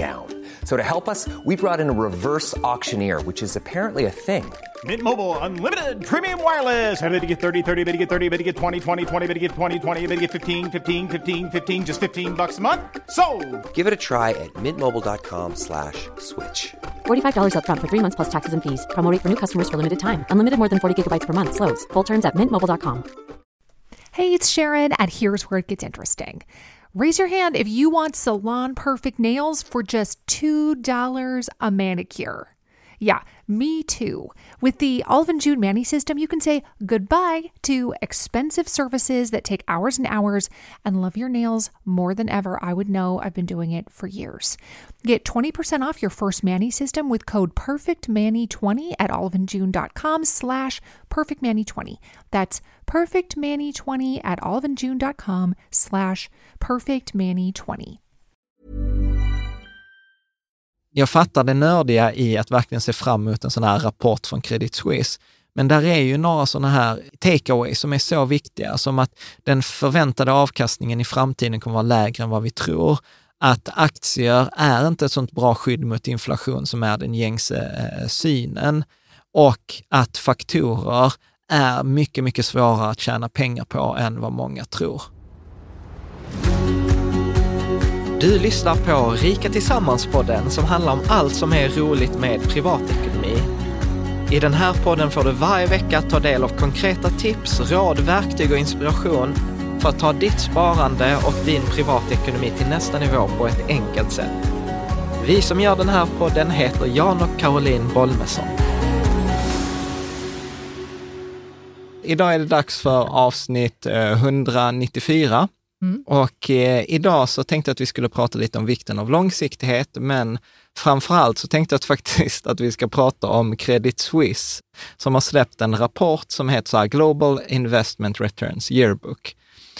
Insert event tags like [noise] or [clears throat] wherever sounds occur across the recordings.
down. So to help us, we brought in a reverse auctioneer, which is apparently a thing. Mint Mobile unlimited premium wireless. Ready to get 30, 30, bit to get 30, bit to get 20, 20, 20, bit to get 20, 20, bit to get 15, 15, 15, 15 just 15 bucks a month. So, Give it a try at mintmobile.com slash switch. $45 upfront for three months plus taxes and fees. Promo rate for new customers for limited time. Unlimited more than 40 gigabytes per month. Slows. Full terms at mintmobile.com. Hey, it's Sharon, and here's where it gets interesting. Raise your hand if you want salon perfect nails for just $2 a manicure. Yeah, me too. With the Olive and June Manny system, you can say goodbye to expensive services that take hours and hours and love your nails more than ever. I would know I've been doing it for years. Get 20% off your first Manny system with code PERFECTManny20 at oliveandjune.com slash PERFECTManny20. That's PERFECTManny20 at oliveandjune.com slash PERFECTManny20. jag fattar det nördiga i att verkligen se fram emot en sån här rapport från Credit Suisse. Men där är ju några sådana här takeaways som är så viktiga, som att den förväntade avkastningen i framtiden kommer vara lägre än vad vi tror. Att aktier är inte ett sånt bra skydd mot inflation som är den gängse eh, synen. Och att faktorer är mycket, mycket svårare att tjäna pengar på än vad många tror. Du lyssnar på Rika Tillsammans-podden som handlar om allt som är roligt med privatekonomi. I den här podden får du varje vecka ta del av konkreta tips, råd, verktyg och inspiration för att ta ditt sparande och din privatekonomi till nästa nivå på ett enkelt sätt. Vi som gör den här podden heter Jan och Caroline Bolmesson. Idag är det dags för avsnitt eh, 194 och eh, idag så tänkte jag att vi skulle prata lite om vikten av långsiktighet, men framför allt så tänkte jag att [laughs] faktiskt att vi ska prata om Credit Suisse, som har släppt en rapport som heter så här Global Investment Returns Yearbook.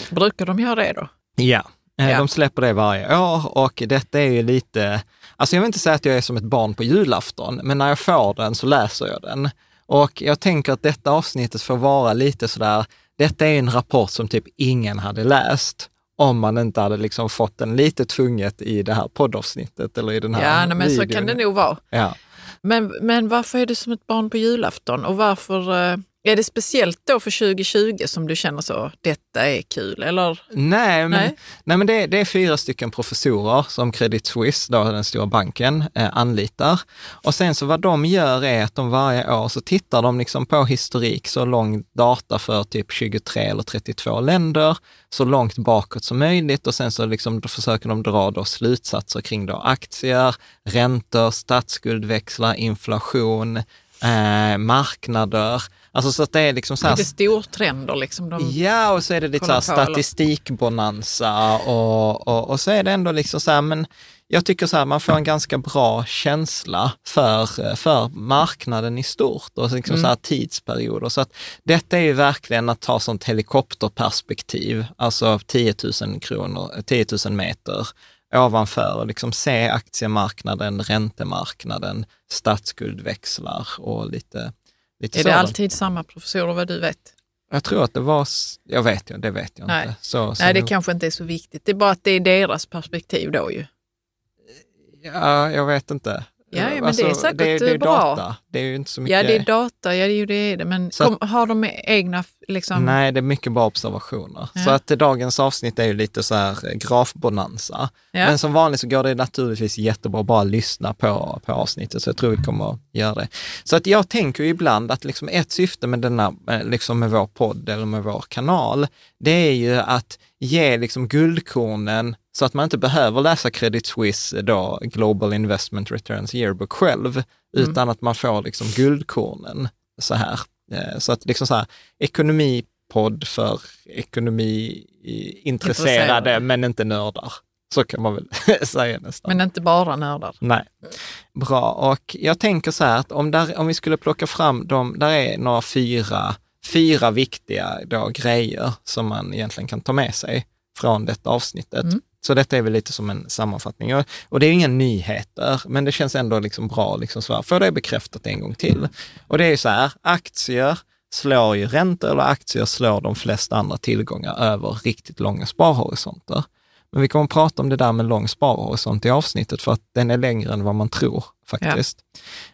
Brukar de göra det då? Ja, eh, Ja. de släpper det varje år och detta är ju lite, alltså jag vill inte säga att jag är som ett barn på julafton, men när jag får den så läser jag den. Och jag tänker att detta avsnittet får vara lite sådär, detta är en rapport som typ ingen hade läst om man inte hade liksom fått den lite tvunget i det här poddavsnittet eller i den här Ja, nej, men så kan det nog vara. Ja. Men, men varför är du som ett barn på julafton och varför eh, är det speciellt då för 2020 som du känner så, detta är kul? Eller? Nej, men, Nej. nej. men det, det är fyra stycken professorer som Credit Suisse, då den stora banken, eh, anlitar. Och sen så vad de gör är att de varje år så tittar de liksom på historik, så lång data för typ 23 eller 32 länder, så långt bakåt som möjligt och sen så liksom försöker de dra då slutsatser kring då aktier, räntor, statsskuldväxlar, inflation, eh, marknader. Alltså så att det är liksom så här Lite stortrender liksom. De, Ja, och så är det lite så här statistikbonanza och, och, och så är det ändå liksom så här, men jag tycker så här, man får en ganska bra känsla för, för marknaden i stort och liksom så här tidsperioder. Så att detta är ju verkligen att ta sånt helikopterperspektiv, alltså 10 000 kronor, 10 000 meter ovanför och liksom se aktiemarknaden, räntemarknaden, statsskuldväxlar och lite, lite är det alltid samma professorer vad du vet? Jag tror att det var, jag vet ju, det vet jag Nej. inte. Så, så Nej, det nog- kanske inte är så viktigt. Det är bara att det är deras perspektiv då ju. Ja, jag vet inte. Ja, men det är säkert, det, det är eh, bra. data. Det är ju inte så mycket. Ja, det är data, ja det är ju det, det. men att- kom, har de egna liksom... Nej, det är mycket bra observationer. Ja. Så att dagens avsnitt är ju lite så här eh, grafbonanza. Ja. Men som vanligt så går det naturligtvis jättebra att bara lyssna på, på avsnittet, så jag tror vi kommer att göra det. Så att jag tänker ibland att liksom ett syfte med denna, eh, liksom med vår podd eller med vår kanal, det är ju att ge liksom guldkornen så att man inte behöver läsa Credit Suisse då, Global Investment Returns Yearbook själv, utan att man får liksom guldkornen så här. Eh, Så att liksom så här, ekonomipodd för ekonomiintresserade, Intresserade. men inte nördar. Så kan man väl [laughs] säga nästan. Men inte bara nördar. Nej. Bra, och jag tänker så här att om, där, om vi skulle plocka fram de, där är några fyra fyra viktiga då grejer som man egentligen kan ta med sig från detta avsnittet. Mm. Så detta är väl lite som en sammanfattning. Och, och det är inga nyheter, men det känns ändå liksom bra liksom så här, det bekräftat en gång till. Och det är så här, aktier slår ju räntor eller aktier slår de flesta andra tillgångar över riktigt långa sparhorisonter. Men vi kommer att prata om det där med lång sparhorisont i avsnittet för att den är längre än vad man tror faktiskt.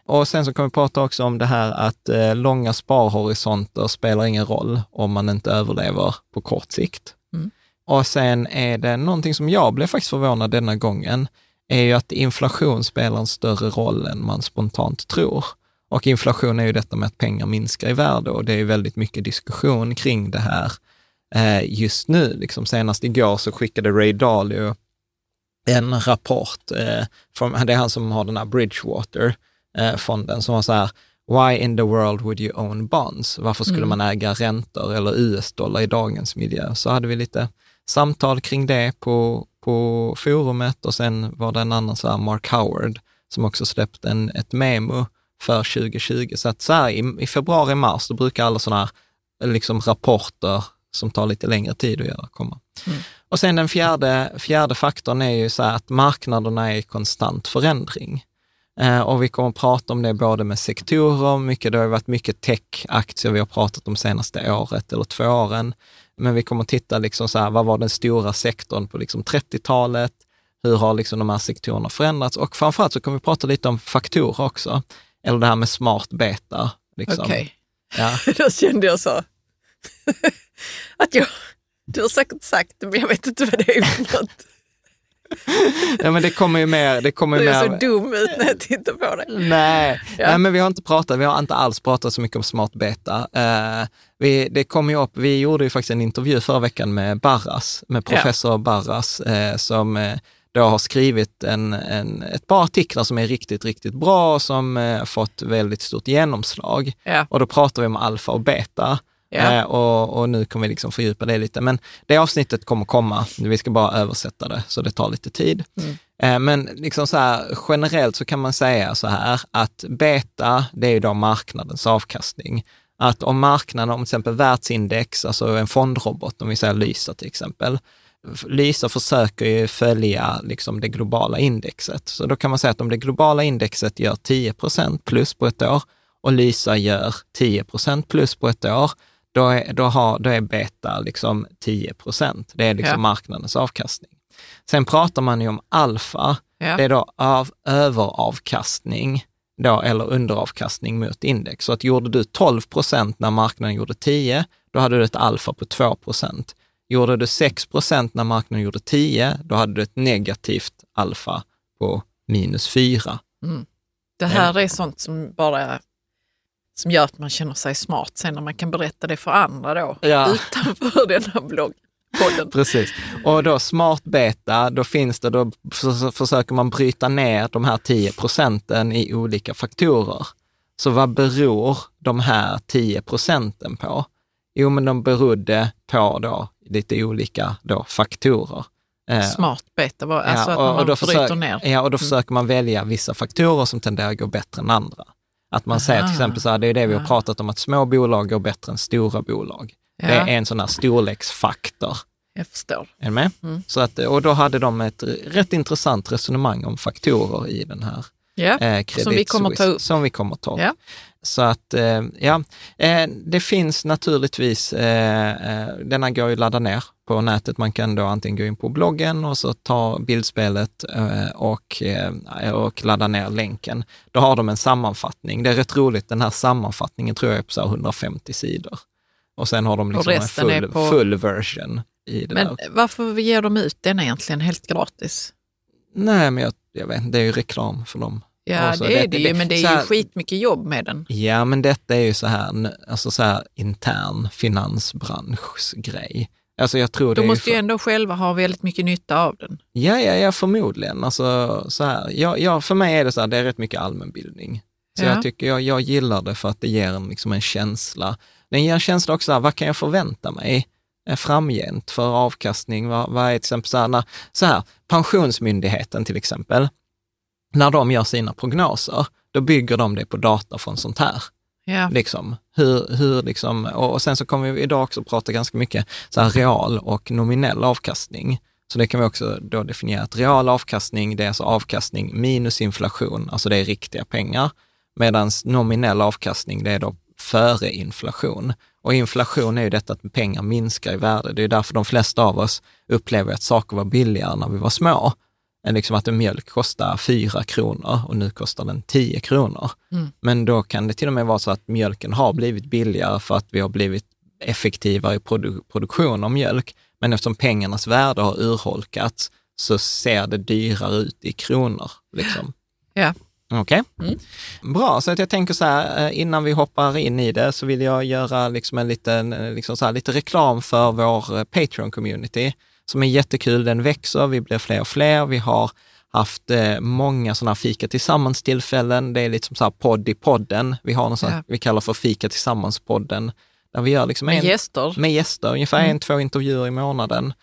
Och sen så kommer vi prata också om det här att eh, långa sparhorisonter spelar ingen roll om man inte överlever på kort sikt. Mm. Och sen är det någonting som jag blev faktiskt förvånad denna gången, är ju att inflation spelar en större roll än man spontant tror. Och inflation är ju detta med att pengar minskar i värde och det är väldigt mycket diskussion kring det här eh, just nu. Liksom senast igår så skickade Ray Dalio en rapport, eh, från, det är han som har den här Bridgewater-fonden, som var så här, Why in the world would you own bonds? Varför skulle Mm. man äga räntor eller US-dollar i dagens miljö? Så hade vi lite samtal kring det på, på forumet och sen var det en annan, så här Mark Howard, som också släppte en, ett memo för 2020. Så att så här, i, i februari, mars, då brukar alla sådana här liksom rapporter som tar lite längre tid att göra komma. Mm. Och sen den fjärde, fjärde faktorn är ju så här att marknaderna är i konstant förändring. Eh, och vi kommer att prata om det både med sektorer, mycket, det har varit mycket tech-aktier vi har pratat om senaste året eller två åren. Men vi kommer att titta liksom så här, vad var den stora sektorn på liksom 30-talet? Hur har liksom de här sektorerna förändrats? Och framförallt så kommer vi prata lite om faktorer också. Eller det här med smart beta. Liksom. Okej, Ja. [laughs] då kände jag så. [laughs] att jag, du har säkert sagt det, men jag vet inte vad det är för något. [laughs] ja, men det kommer ju mer... Det kommer Du är så mer dum ut när jag tittar på dig. Nej, Ja. nej, men vi har inte pratat, vi har inte alls pratat så mycket om smart beta. Eh, vi, det kom ju upp, vi gjorde ju faktiskt en intervju förra veckan med Barras, med professor Barras, eh, som eh, då har skrivit en, en, ett par artiklar som är riktigt, riktigt bra och som eh, fått väldigt stort genomslag. Ja. Och då pratar vi om alfa och beta. Ja. Eh, och, och nu kommer vi liksom fördjupa det lite. Men det avsnittet kommer komma. Vi ska bara översätta det, så det tar lite tid. Eh, men liksom så här, generellt så kan man säga så här att beta, det är då marknadens avkastning. Att om marknaden, om till exempel världsindex, alltså en fondrobot, om vi säger Lysa till exempel, Lysa försöker ju följa liksom det globala indexet. Så då kan man säga att om det globala indexet gör 10% plus på ett år och Lysa gör 10% plus på ett år, då är, då har, då är beta liksom 10% Det är liksom Ja. marknadens avkastning. Sen pratar man ju om alfa, Ja. det är då av överavkastning då, eller underavkastning mot index. Så att gjorde du 12 procent när marknaden gjorde 10, då hade du ett alfa på 2 procent. Gjorde du 6 procent när marknaden gjorde 10, då hade du ett negativt alfa på minus 4. Det här är sånt som bara som gör att man känner sig smart sen när man kan berätta det för andra då, Ja. utanför [laughs] denna blogg. Podden. Precis. Och då smart beta, då finns det, då för- försöker man bryta ner de här 10 procenten i olika faktorer. Så vad beror de här 10 procenten på? Jo, men de berodde på då lite olika då faktorer. Eh, Smart beta, var, alltså ja, att man då bryter försök- ner. Ja, och då försöker man välja vissa faktorer som tenderar att gå bättre än andra. Att man säger till Aha. exempel så här, det är det vi har Ah. pratat om, att små bolag går bättre än stora bolag. Ja. Det är en sån här storleksfaktor. Jag förstår. Är du med? Mm. Så att, och då hade de ett rätt intressant resonemang om faktorer i den här Ja, eh, Credit som vi kommer ta upp. Som vi kommer ta upp. Ja. Så att, eh, ja, eh, det finns naturligtvis, eh, denna går ju att ladda ner på nätet. Man kan då antingen gå in på bloggen och så ta bildspelet och, och ladda ner länken. Då har de en sammanfattning. Det är rätt roligt, den här sammanfattningen tror jag är på så här 150 sidor. Och sen har de liksom en full, på- full version i det Men där. varför ger de ut den egentligen helt gratis? Nej, men jag, jag vet det är ju reklam för dem. Ja, så det är det, ju, men det är så ju här- skitmycket jobb med den. Ja, men detta är ju så här, alltså så här intern finansbranschgrej. Alltså jag tror det De är måste ju för, ändå själva ha väldigt mycket nytta av den. Ja, ja, ja, förmodligen. Alltså så här, ja, ja, för mig är det så här, det är rätt mycket allmänbildning. Så Ja. jag tycker, jag, jag gillar det för att det ger en, liksom en känsla. Den ger en känsla också, här, vad kan jag förvänta mig eh, framgent för avkastning? Vad, vad är till exempel så här, när, så här, Pensionsmyndigheten till exempel, när de gör sina prognoser, då bygger de det på data från sånt här. Ja. Liksom. Hur, hur liksom, och, och sen så kommer vi idag också prata ganska mycket så här real och nominell avkastning. Så det kan vi också då definiera att real avkastning, det är alltså avkastning minus inflation, alltså det är riktiga pengar. Medan nominell avkastning, det är då före inflation. Och inflation är ju detta att pengar minskar i värde. Det är därför de flesta av oss upplever att saker var billigare när vi var små. Än Liksom att en mjölk kostar 4 kronor och nu kostar den 10 kronor. Men då kan det till och med vara så att mjölken har blivit billigare för att vi har blivit effektivare i produ produktion av mjölk. Men eftersom pengarnas värde har urholkats så ser det dyrare ut i kronor. Liksom. [gasps] Ja. Okej, bra. Så att jag tänker så här, eh, innan vi hoppar in i det så vill jag göra liksom en liten, eh, liksom så här, lite reklam för vår eh, Patreon-community som är jättekul. Den växer, vi blir fler och fler. Vi har haft eh, många sådana här fika tillsammans-tillfällen. Det är lite som så här podd i podden. Vi har något Ja. vi kallar för fika tillsammans-podden. Där vi gör liksom Med en, gäster. med gäster, ungefär Mm. en, två intervjuer i månaden.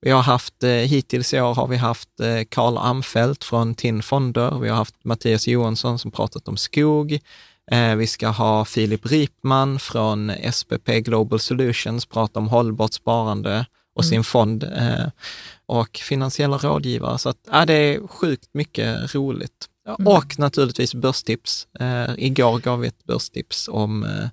Vi har haft, eh, hittills i år har vi haft eh, Karl Amfelt från TIN Fonder. Vi har haft Mattias Johansson som pratat om skog. Eh, vi ska ha Filip Ripman från SPP Global Solutions prata om hållbart sparande och sin fond eh, och finansiella rådgivare. Så att, ja, det är sjukt mycket roligt. Ja, Och naturligtvis börstips. Eh, igår gav vi ett börstips om eh,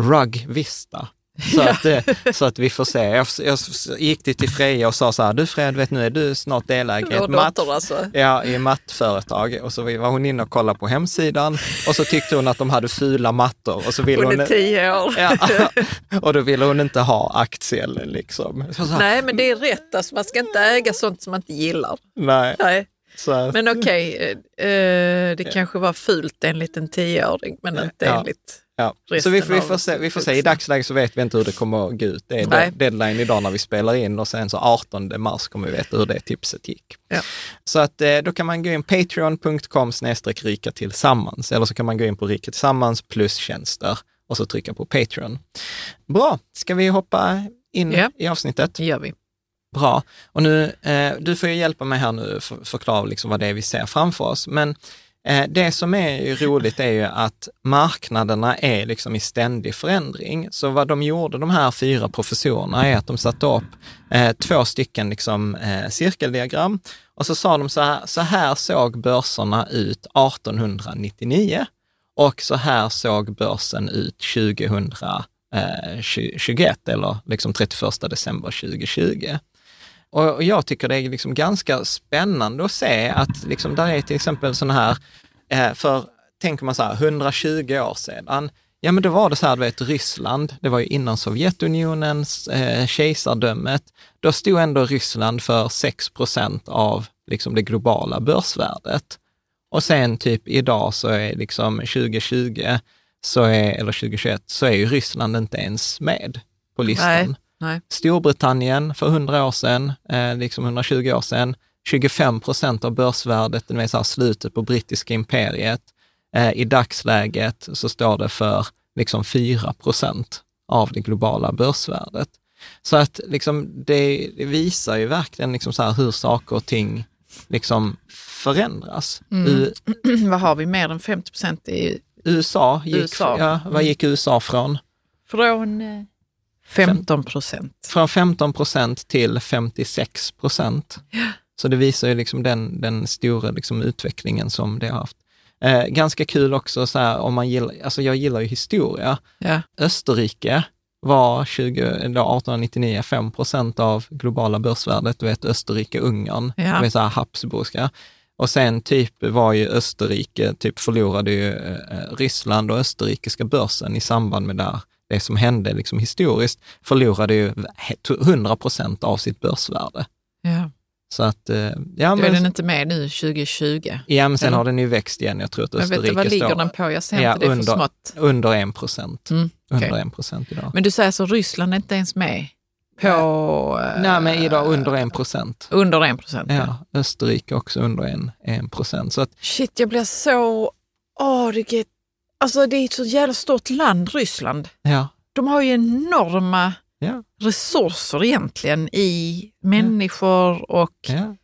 Rug Vista. Så, att, eh, så att vi får se. Jag, jag gick till Freja och sa så här, du Fred, vet nu är du snart delägare i ett matt, alltså. ja, i mattföretag. Och så var hon inne och kollade på hemsidan och så tyckte hon att de hade fula mattor och så ville Hon hon... är tio år. Ja, [laughs] och då ville hon inte ha aktien liksom. Nej, men det är rätt. Alltså, man ska inte äga sånt som man inte gillar. nej. Nej. Att- Men okej, eh, eh, det kanske var fult enligt en tioåring, men inte Ja. enligt... Ja. Så vi, vi, får se, vi får se. I dagsläget så vet vi inte hur det kommer att gå ut. Det är Nej. deadline idag när vi spelar in och sen så 18 mars kommer vi veta hur det tipset gick. Ja. Så att eh, då kan man gå in patreon.com snedstreck rika tillsammans eller så kan man gå in på rika tillsammans plus tjänster och så trycka på Patreon. Bra, ska vi hoppa in Ja. i avsnittet? Det gör vi. Bra. Och nu, eh, du får ju hjälpa mig här nu för förklara liksom vad det är vi ser framför oss. Men Eh, det som är roligt är ju att marknaderna är liksom i ständig förändring. Så vad de gjorde, de här fyra professorerna, är att de satte upp eh, två stycken liksom, eh, cirkeldiagram och så sa de så här, så här såg börserna ut 1899 och så här såg börsen ut 2021 eh, eller liksom 31 december 2020. Och och jag tycker det är liksom ganska spännande att se att liksom där är till exempel sådana här, eh, för tänker man så här, 120 år sedan, ja men då var det så här, du vet Ryssland, det var ju innan Sovjetunionens eh, kejsardömet, då stod ändå Ryssland för 6 procent av liksom det globala börsvärdet. Och sen typ idag så är liksom 2020, så är, eller 2021, så är ju Ryssland inte ens med på listan. Nej. Nej. Storbritannien för 100 år sedan, eh, liksom 120 år sedan, 25 procent av börsvärdet, det vill säga slutet på brittiska imperiet. Eh, I dagsläget så står det för liksom 4 procent av det globala börsvärdet. Så att liksom det, det visar ju verkligen liksom så hur saker och ting liksom förändras. U- [clears throat] Vad har vi? Mer än 50 procent i, USA gick, USA. Ja, vad gick USA från? från eh, 15 procent. Från 15 procent till 56 procent. Så det visar ju liksom den, den stora liksom utvecklingen som det har haft. Eh, ganska kul också, så här, om man gillar, alltså jag gillar ju historia. Ja. Österrike var 20, då 1899 5 procent av globala börsvärdet, du vet Österrike-Ungern, Ja. det vill säga Habsburgska. Och sen typ var ju Österrike, typ förlorade ju eh, Ryssland och österrikiska börsen i samband med där, det som hände liksom historiskt, förlorade ju 100 procent av sitt börsvärde. Ja. Så att, eh, ja Då är men, den inte med nu 2020. ja, men sen eller? har den ju växt igen. Jag tror att Men vet du Österrike vad ligger står den på? Jag ser Ja, inte det är för under- smått. under 1 procent. Mm, Under okej. 1 procent idag. Men du säger så Ryssland är inte ens med på... eh, Nej, men idag under 1 procent. Under 1 procent. Ja, Österrike också under en, en procent. Så att, Shit, jag blir så... Åh, det, är... alltså, det är ett så jävla stort land, Ryssland. ja, De har ju enorma ja, resurser egentligen i människor och ja.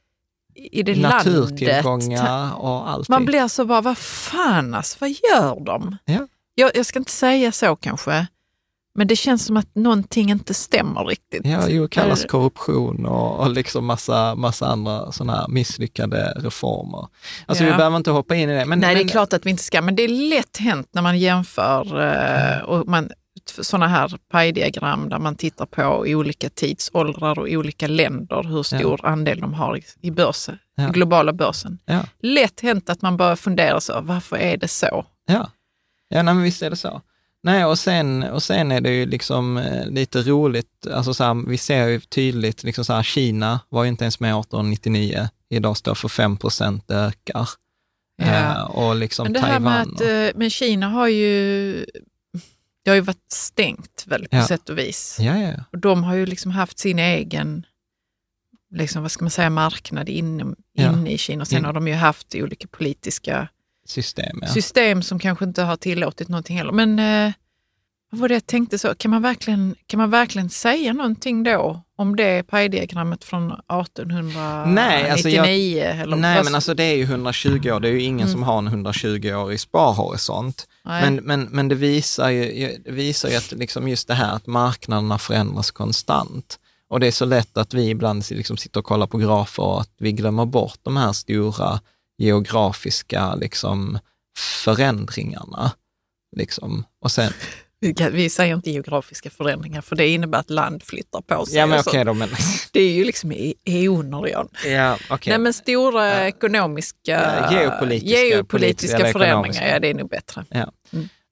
i det landet. Naturtillgångar och allting. Man blir så bara, vad fan alltså, vad gör de? Ja. jag, jag ska inte säga så kanske, men det känns som att någonting inte stämmer riktigt. Ja, jo, kallas Är- korruption och, och liksom massa, massa andra sådana här misslyckade reformer. Alltså Ja. vi behöver inte hoppa in i det. Men, Nej, det men, är klart att vi inte ska, men det är lätt hänt när man jämför eh, och man, sådana här pajdiagram där man tittar på i olika tidsåldrar och olika länder hur stor andel de har i, börsen, Ja. globala börsen. Ja, Lätt hänt att man börjar fundera så, varför är det så? ja. ja nej, men visst är det så. Nej, och sen, och sen är det ju liksom eh, lite roligt, alltså så här, vi ser ju tydligt, liksom så här, Kina var ju inte ens med 1899, idag står för 5 procent, det ökar. Ja. Eh, och liksom Men det här Taiwan. med att, och, eh, men Kina har ju, det har ju varit stängt väl på Ja. sätt och vis. ja, ja, ja. Och de har ju liksom haft sin egen liksom, vad ska man säga, marknad inne, inne i Kina. Sen In- har de ju haft olika politiska system. Ja. system som kanske inte har tillåtit någonting heller. Men eh, vad var det jag tänkte så, kan man verkligen, kan man verkligen säga någonting då om det pajdiagrammet från 1899? Nej, alltså jag- eller Nej, vad- men alltså det är ju 120 år. Det är ju ingen som har en 120-årig sparhorisont. Nej. Men, men, men det visar ju, det visar ju att liksom just det här att marknaderna förändras konstant. Och det är så lätt att vi ibland liksom sitter och kollar på grafer och att vi glömmer bort de här stora geografiska liksom, förändringarna. Liksom. Och sen, Vi kan- Vi säger inte geografiska förändringar för det innebär att land flyttar på sig. ja men och så. okej då, men... Det är ju liksom eoner, Jan. ja, okej. Nej, men stora ekonomiska, Ja, geopolitiska, geopolitiska förändringar, ekonomiska. ja det är nog bättre. Ja.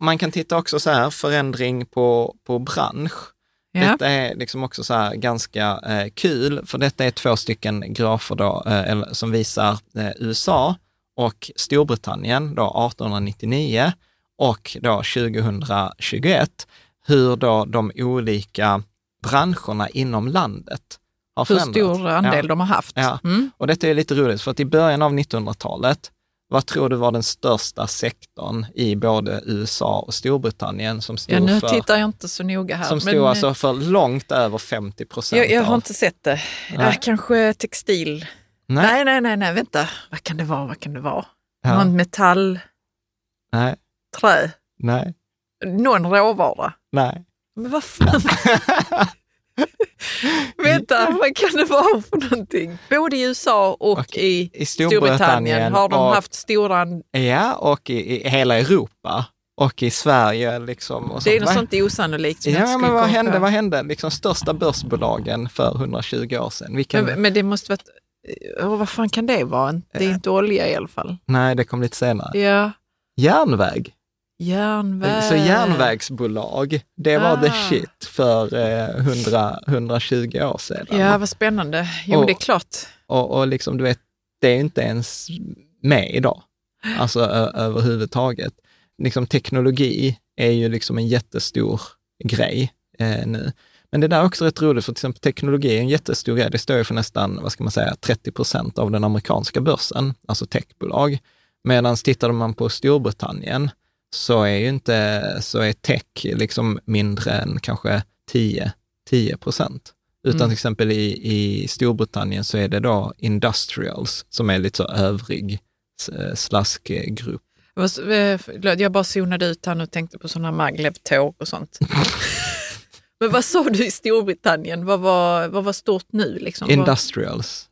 Man kan titta också så här, förändring på, på bransch. Ja. Detta är liksom också så ganska eh, kul, för detta är två stycken grafer då, eh, som visar eh, USA och Storbritannien då 1899 och då 2021, hur då de olika branscherna inom landet har Hur förändrats. stor andel Ja. de har haft. Ja. Mm. Och detta är lite roligt, för att i början av 1900-talet, vad tror du var den största sektorn i både USA och Storbritannien som stod Ja, nu för, tittar jag inte så noga här. som stod men, alltså för långt över 50 procent jag, jag har av... inte sett det. Nej. Äh, kanske textil. Nej. Nej, nej, nej, nej, vänta. Vad kan det vara? Vad kan det vara? Ja. Någon metall, Nej, trä, nej, någon råvara. nej. Men vad fan? [laughs] [laughs] Vänta, vad kan det vara för någonting? Både i USA och, Och i, i Storbritannien, Storbritannien har de och- haft stora... Ja, och i, i hela Europa och i Sverige. Liksom, och Det är något sånt osannolikt som Ja, men vad hände? på. Vad hände? Liksom största börsbolagen för 120 år sedan. Vilken... Men, men det måste varit... Oh, vad fan kan det vara? Det är inte olja i alla fall. Nej, det kom lite senare. Ja, Järnväg. Järnväg. Så järnvägsbolag, det var the Ah. shit för eh, 100, 120 år sedan. Ja, vad spännande. Jo, Och- det är klart. Och, och liksom, du vet, det är inte ens med idag, alltså ö- överhuvudtaget. Liksom, teknologi är ju liksom en jättestor grej eh, nu. Men det där är också rätt roligt, för till exempel teknologi är en jättestor grej. Det står ju för nästan, vad ska man säga, 30 procent av den amerikanska börsen, alltså techbolag. Medan tittar man på Storbritannien så är ju inte, så är tech liksom mindre än kanske 10, 10 procent. Utan Mm. till exempel i, i Storbritannien så är det då industrials som är lite så övrig slaskgrupp. Jag eh, Jag bara zonade ut här nu och tänkte på sådana maglev-tåg och sånt. [laughs] Men vad sa du i Storbritannien? Vad var, vad var stort nu? Liksom? Vad- Industrials.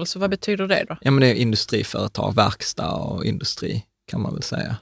Alltså, vad betyder det då? ja, men det är industriföretag, verkstad och industri kan man väl säga.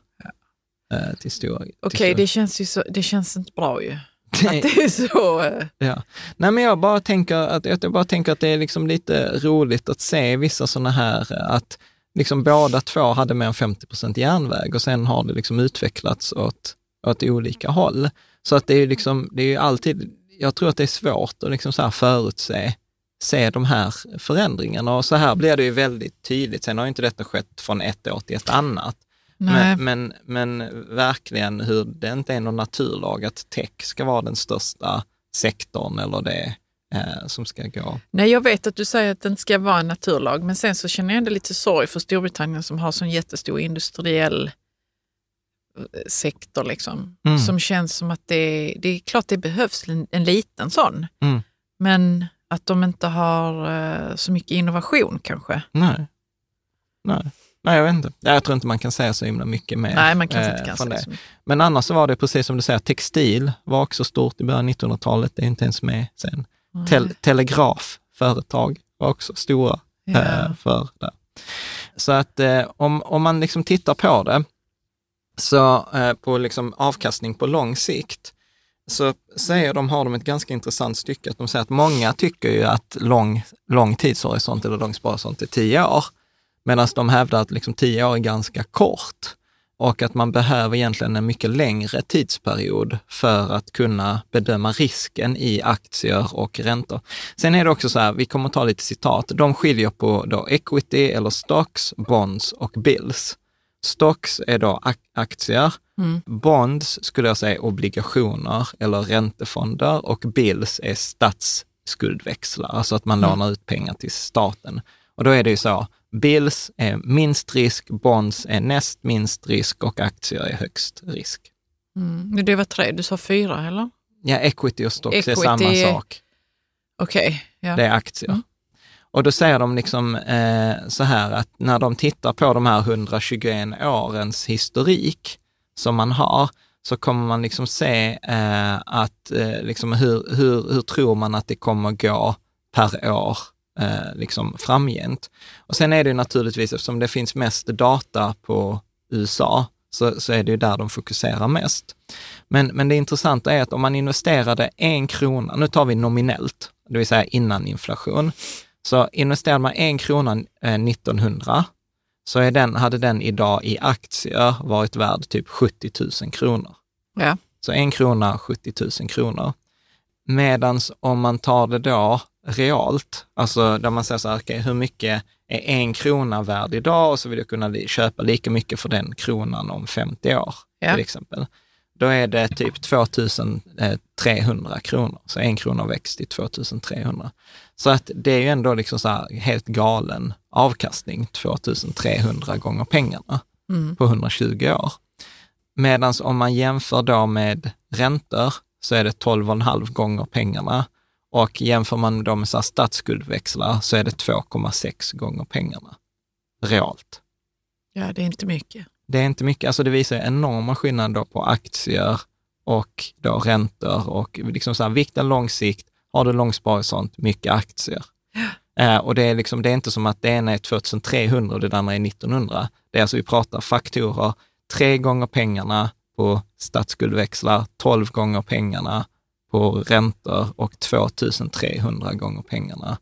Eh, till stora. Okej, stora- det känns ju så, det känns inte bra ju. Att det är så... eh, Ja. Nej, men jag bara tänker att, jag bara tänker att det är liksom lite roligt att se vissa sådana här, eh, att liksom båda två hade mer än 50 procent järnväg och sen har det liksom utvecklats åt, åt olika håll. Så att det är ju liksom, det är ju alltid, jag tror att det är svårt att liksom så här förutse se de här förändringarna och så här blir det ju väldigt tydligt. Sen har ju inte detta skett från ett år till ett annat. Men, men, men verkligen hur det inte är någon naturlag att tech ska vara den största sektorn eller det eh, som ska gå. Nej, jag vet att du säger att inte ska vara en naturlag, men sen så känner jag ändå lite sorg för Storbritannien som har sån jättestor industriell eh, sektor liksom. Mm. Som känns som att det, det är klart det behövs en, en liten sån, Mm. men att de inte har eh, så mycket innovation kanske. Nej. Nej. Nej, jag vet inte. Jag tror inte man kan säga så himla mycket mer. Nej, man kanske eh, inte kan från det. Men annars så var det precis som du säger, textil var också stort i början av 1900-talet. Det är inte ens med sen. Tel- telegrafföretag var också stora eh, för det. Så att eh, om, om man liksom tittar på det, så eh, på liksom avkastning på lång sikt, så säger de, har de ett ganska intressant stycke, att de säger att många tycker ju att lång, lång tidshorisont eller lång sparhorisont är tio år, medan de hävdar att liksom tio år är ganska kort och att man behöver egentligen en mycket längre tidsperiod för att kunna bedöma risken i aktier och räntor. Sen är det också så här, vi kommer ta lite citat, de skiljer på då equity eller stocks, bonds och bills. Stocks är då ak- aktier, bonds skulle jag säga obligationer eller räntefonder och bills är statsskuldväxlar, alltså att man lånar ut pengar till staten. Och då är det ju så, bills är minst risk, bonds är näst minst risk och aktier är högst risk. Mm. Det var tre, du sa fyra eller? Ja, equity och stocks är Equity samma är- sak. Okej. Ja. Det är aktier. Mm. Och då säger de liksom eh, så här att när de tittar på de här 121 årens historik som man har, så kommer man liksom se eh, att eh, liksom hur, hur, hur tror man att det kommer gå per år eh, liksom framgent. Och sen är det ju naturligtvis, eftersom det finns mest data på USA, så, så är det ju där de fokuserar mest. Men, men det intressanta är att om man investerade en krona, nu tar vi nominellt, det vill säga innan inflation, så investerade man en krona eh, 1900, så är den, hade den idag i aktier varit värd typ 70 000 kronor. Ja. Så en krona, 70 000 kronor. Medans om man tar det då realt, alltså där man säger så här, okej, hur mycket är en krona värd idag och så vill jag kunna köpa lika mycket för den kronan om 50 år, Ja. till exempel. Då är det typ 2300 kronor, så en krona växt till 2300. Så att det är ju ändå liksom så här helt galen avkastning, 2300 gånger pengarna på 120 år. Medan om man jämför då med räntor så är det 12,5 gånger pengarna och jämför man då med så här statsskuldväxlar så är det 2,6 gånger pengarna realt. ja, det är inte mycket. Det är inte mycket, alltså det visar enorma skillnader på aktier och då räntor och liksom så här, vikten lång sikt, har du lång sparhorisont, mycket aktier. Eh, och det är, liksom, det är inte som att det ena är 2300 och det andra är 1900. Det är alltså, vi pratar faktorer, tre gånger pengarna på statsskuldväxlar, 12 gånger pengarna på räntor och 2300 gånger pengarna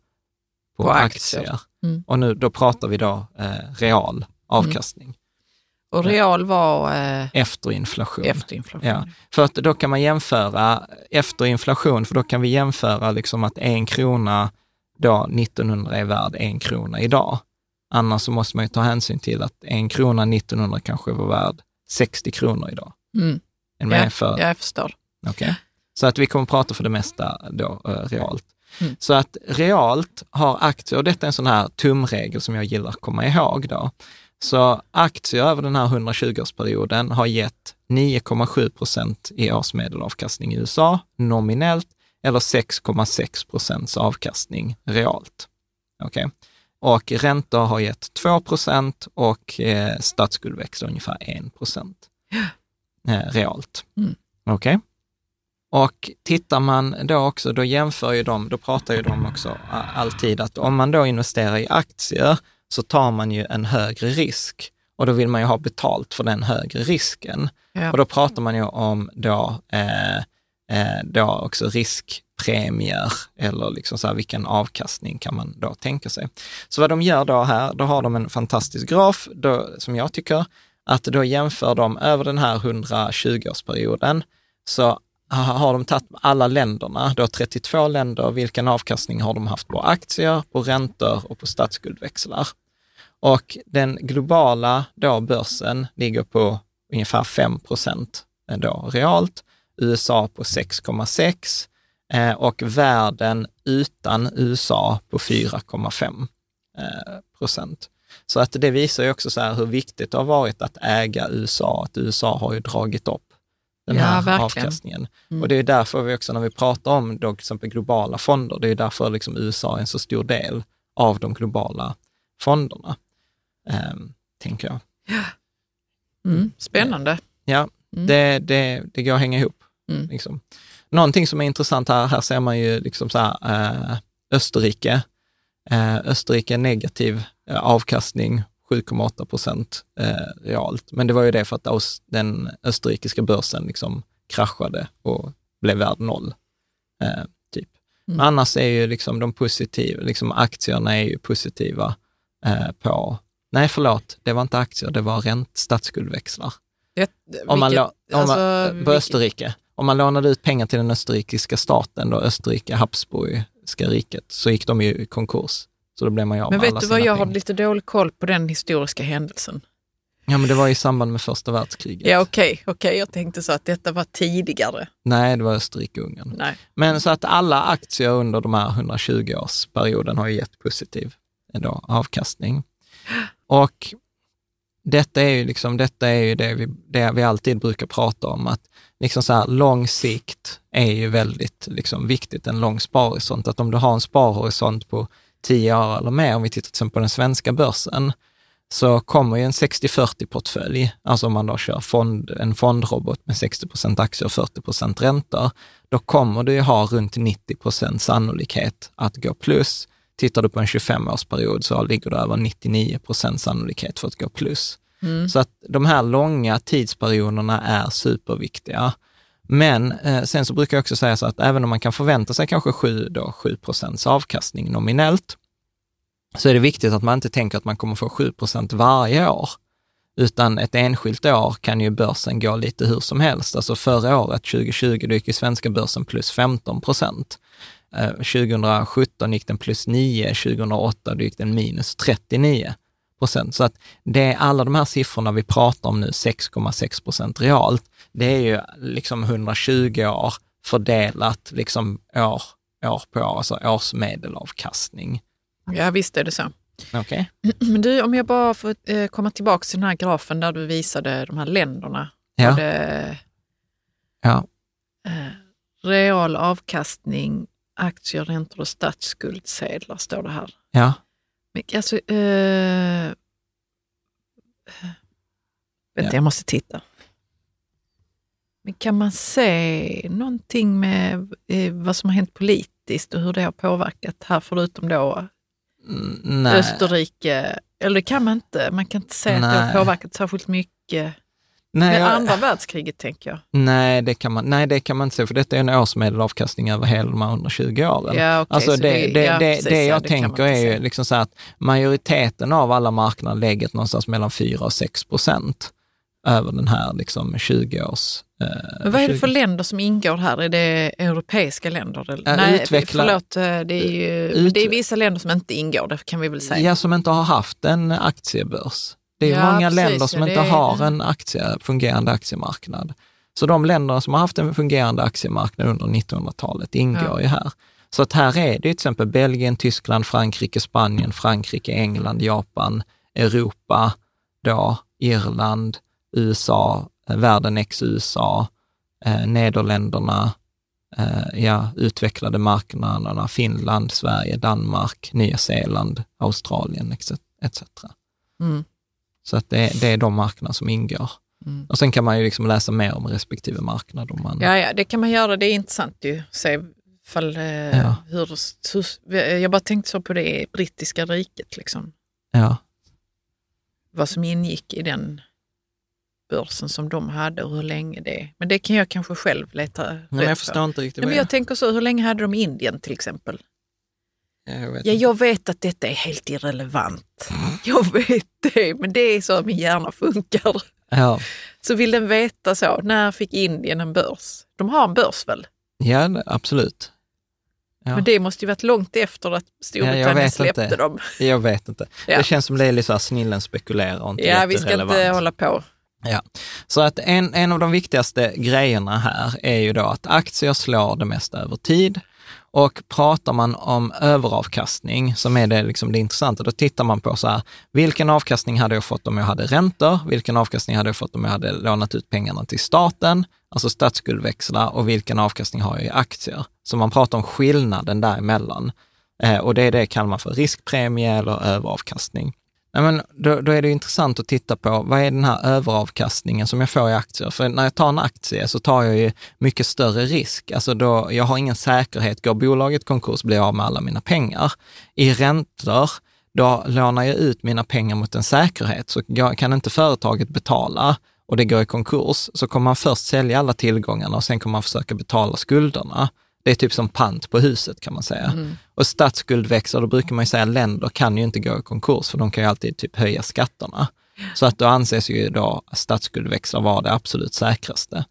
på, På aktier. aktier. Mm. Och nu, då pratar vi då eh, real avkastning Och real var eh, efter inflation. efter inflation. Ja, för att då kan man jämföra efter inflation, för då kan vi jämföra liksom att en krona då 1900 är värd en krona idag. Annars så måste man ju ta hänsyn till att en krona 1900 kanske var värd 60 kronor idag. Mm. Är ni med Ja, för? ja, jag förstår. Okej. Så att vi kommer prata för det mesta då eh, realt. Mm. Så att realt har aktier, och detta är en sån här tumregel som jag gillar att komma ihåg då. Så aktier över den här 120-årsperioden har gett 9,7 procent i årsmedelavkastning i USA nominellt eller 6,6 procents avkastning realt. Okej. Och räntor har gett 2 procent och eh, statsskuldväxlar ungefär 1 procent eh, realt. Mm. Okej. Och tittar man då också, då jämför ju de, då pratar ju de också alltid att om man då investerar i aktier så tar man ju en högre risk och då vill man ju ha betalt för den högre risken. Ja. Och då pratar man ju om då, eh, eh, då också riskpremier eller liksom så här, vilken avkastning kan man då tänka sig. Så vad de gör då här, då har de en fantastisk graf då, som jag tycker, att då jämför de över den här 120-årsperioden så har de tagit alla länderna, då 32 länder, vilken avkastning har de haft på aktier, på räntor och på statsskuldväxlar. Och den globala då börsen ligger på ungefär 5 procent då realt, USA på 6,6 eh, och världen utan USA på 4,5 eh, procent. Så att det visar ju också så här hur viktigt det har varit att äga USA, att USA har ju dragit upp den Ja, här verkligen. avkastningen. Och det är därför vi också när vi pratar om då, till exempel globala fonder, det är därför liksom USA är en så stor del av de globala fonderna. Ehm, tänker jag. Mm, spännande. Ja, Mm. det, det, det går att hänga ihop. Mm. Liksom. Någonting som är intressant här, här ser man ju liksom så här, eh, Österrike. Eh, Österrike negativ eh, avkastning, 7,8 procent eh, realt. Men det var ju det för att aus, den österrikiska börsen liksom kraschade och blev värd noll. Eh, typ. Mm. Men annars är ju liksom de positiva, liksom aktierna är ju positiva eh, på, nej förlåt, det var inte aktier, det var ränt statsskuldväxlar. Det, Om man, vilket- om man, alltså, på vilket- Österrike, om man lånade ut pengar till den österrikiska staten, då Österrike, Habsburgska riket, så gick de ju i konkurs. Så då blev man ju av Men vet du vad, jag har pengar. lite dålig koll på den historiska händelsen. Ja, men det var i samband med första världskriget. Ja, okej, okej, jag tänkte så att detta var tidigare. Nej, det var Österrike-Ungern. Men så att alla aktier under de här 120-årsperioden har ju gett positiv ändå, avkastning. Och detta är ju, liksom, detta är ju det, vi, det vi alltid brukar prata om, att liksom så här, lång sikt är ju väldigt liksom, viktigt, en lång sparhorisont. Att om du har en sparhorisont på 10 år eller mer, om vi tittar till exempel på den svenska börsen, så kommer ju en 60-40-portfölj, alltså om man då kör fond, en fondrobot med 60% aktier och 40% räntor, då kommer du ju ha runt 90% sannolikhet att gå plus. Tittar du på en 25-årsperiod så ligger du över 99 sannolikhet för att gå plus. Så att de här långa tidsperioderna är superviktiga. Men eh, sen så brukar jag också säga så att även om man kan förvänta sig kanske 7, då, 7 avkastning nominellt, så är det viktigt att man inte tänker att man kommer få 7% varje år. Utan ett enskilt år kan ju börsen gå lite hur som helst. Alltså förra året, 2020, då gick ju svenska börsen plus 15 procent. Eh, 2017 gick den plus 9, 2008 då gick den minus 39 procent. Så att det är alla de här siffrorna vi pratar om nu, 6,6 procent realt, det är ju liksom 120 år fördelat liksom år, år på år, alltså årsmedelavkastning. Ja, visst är det så. Okej? [clears throat] Men du, om jag bara får eh, komma tillbaka till den här grafen där du visade de här länderna. Ja. Både, Ja. eh, real avkastning, aktier, räntor och statsskuldsedlar står det här. Ja. Men, alltså, eh, vänta, Ja. jag måste titta. Men kan man se någonting med eh, vad som har hänt politiskt och hur det har påverkat här, förutom då Mm, Nej. Österrike? Eller det kan man inte. Man kan inte säga att det Nej. har påverkat särskilt mycket. Nej, Med jag- andra världskriget tänker jag. Nej, det kan man, nej, det kan man inte säga, för detta är en årsmedelavkastning över hela de här 120 åren. Ja, okej, alltså så det, det- det, ja, det, precis, det ja, jag det man tänker är ju liksom så att majoriteten av alla marknader lägger någonstans mellan 4 och 6 procent över den här liksom 20 års... Eh, Men vad är det 20 för länder som ingår här? Är det europeiska länder? Eller? Ja, Nej, utveckla- förlåt. eh, Det är, ju, Ut- det är vissa länder som inte ingår, det kan vi väl säga. Ja, som inte har haft en aktiebörs. Det är Ja, många precis, länder som inte är- har en aktie, fungerande aktiemarknad. Så de länderna som har haft en fungerande aktiemarknad under 1900-talet ingår Ja. ju här. Så att här är det till exempel Belgien, Tyskland, Frankrike, Spanien, Frankrike, England, Japan, Europa, då, Irland, USA, eh, världen ex-USA, eh, Nederländerna, eh, ja, utvecklade marknaderna, Finland, Sverige, Danmark, Nya Zeeland, Australien etc. etc. Mm. Så att det, det är de marknader som ingår. Mm. Och sen kan man ju liksom läsa mer om respektive marknad. Om man, Ja, ja, det kan man göra. Det är intressant ju. Se fall, eh, Ja. hur, hur, jag bara tänkte så på det brittiska riket, liksom. ja. vad som ingick i den börsen som de hade och hur länge det Men det kan jag kanske själv leta Nej, men jag på. förstår inte riktigt Nej, men jag tänker så, hur länge hade de Indien till exempel? Ja, jag vet Ja, jag vet att detta är helt irrelevant. [laughs] Jag vet det, men det är så min hjärna funkar. ja. Så vill den veta så, när fick Indien en börs? De har en börs väl? ja, absolut. Ja. Men det måste ju varit långt efter att Storbritannien vet släppte inte. dem. Jag vet inte. [laughs] Ja. Det känns som det är lite så här snillen spekulerar och inte Ja, vi ska inte hålla på. Ja. Så att en, en av de viktigaste grejerna här är ju då att aktier slår det mesta över tid. Och pratar man om överavkastning, som är det, liksom det intressanta, då tittar man på så här, vilken avkastning hade jag fått om jag hade räntor? Vilken avkastning hade jag fått om jag hade lånat ut pengarna till staten, alltså statsskuldväxlar, och vilken avkastning har jag i aktier? Så man pratar om skillnaden däremellan. Eh, och det är det kallar man för riskpremie eller överavkastning. Nej, men då, då är det intressant att titta på vad är den här överavkastningen som jag får i aktier? För när jag tar en aktie så tar jag ju mycket större risk. Alltså då, jag har ingen säkerhet. Går bolaget konkurs blir jag av med alla mina pengar. I räntor, då lånar jag ut mina pengar mot en säkerhet. Så kan inte företaget betala och det går i konkurs, så kommer man först sälja alla tillgångarna och sen kommer man försöka betala skulderna. Det är typ som pant på huset kan man säga. Mm. Och statsskuld växer, då brukar man ju säga att länder kan ju inte gå i konkurs, för de kan ju alltid typ höja skatterna. Så att då anses ju då statsskuldväxlar vara det absolut säkraste.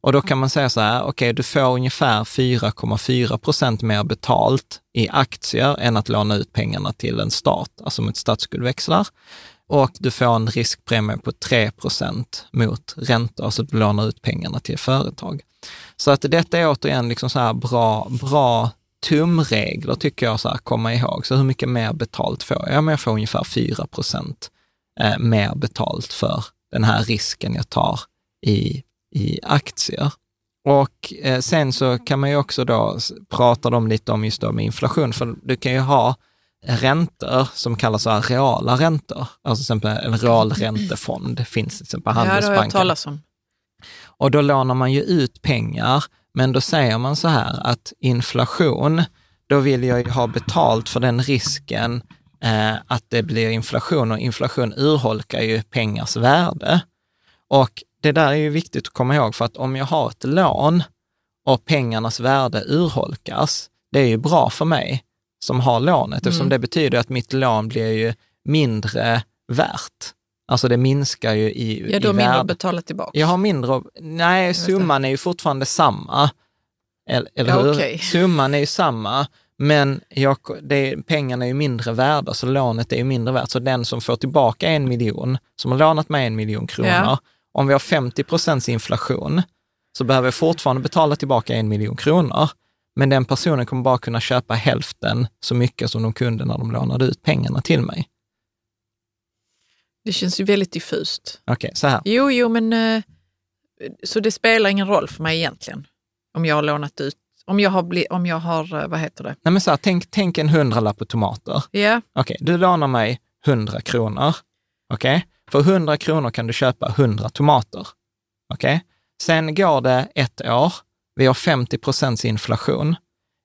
Och då kan man säga så här, okej, okay, du får ungefär 4,4 procent mer betalt i aktier än att låna ut pengarna till en stat, alltså mot statsskuldväxlar och du får en riskpremie på 3% mot räntor, alltså du lånar ut pengarna till företag. Så att detta är återigen liksom så här bra, bra tumregler tycker jag, så här, komma ihåg. Så hur mycket mer betalt får jag? Ja, men jag får ungefär 4 eh, mer betalt för den här risken jag tar i, i aktier. Och eh, sen så kan man ju också då prata om lite om just då med inflation, för du kan ju ha räntor som kallas reala räntor. Alltså till exempel en realräntefond [laughs] finns till exempel på Handelsbanken. Det har jag talat om. Och då lånar man ju ut pengar, men då säger man så här att inflation, då vill jag ju ha betalt för den risken eh, att det blir inflation och inflation urholkar ju pengars värde. Och det där är ju viktigt att komma ihåg för att om jag har ett lån och pengarnas värde urholkas, det är ju bra för mig som har lånet, eftersom mm. det betyder att mitt lån blir ju mindre värt. Alltså det minskar ju i Ja, du har mindre att betala tillbaka. Jag har mindre, nej summan är ju fortfarande samma. Eller, eller ja, hur? Okay. [laughs] Summan är ju samma, men jag, det, pengarna är ju mindre värda, så lånet är ju mindre värt. Så den som får tillbaka en miljon, som har lånat mig en miljon kronor, ja. om vi har 50 procents inflation, så behöver jag fortfarande betala tillbaka en miljon kronor. Men den personen kommer bara kunna köpa hälften så mycket som de kunde när de lånade ut pengarna till mig. Det känns ju väldigt diffust. Okej, okay, så här. Jo, jo, men uh, så det spelar ingen roll för mig egentligen om jag har lånat ut, om jag har, bli, om jag har uh, vad heter det? Nej, men så här, tänk, tänk en hundralapp på tomater. Ja. Yeah. Okej, okay, du lånar mig hundra kronor. Okej, okay? för hundra kronor kan du köpa hundra tomater. Okej, sen går det ett år vi har 50 procents inflation.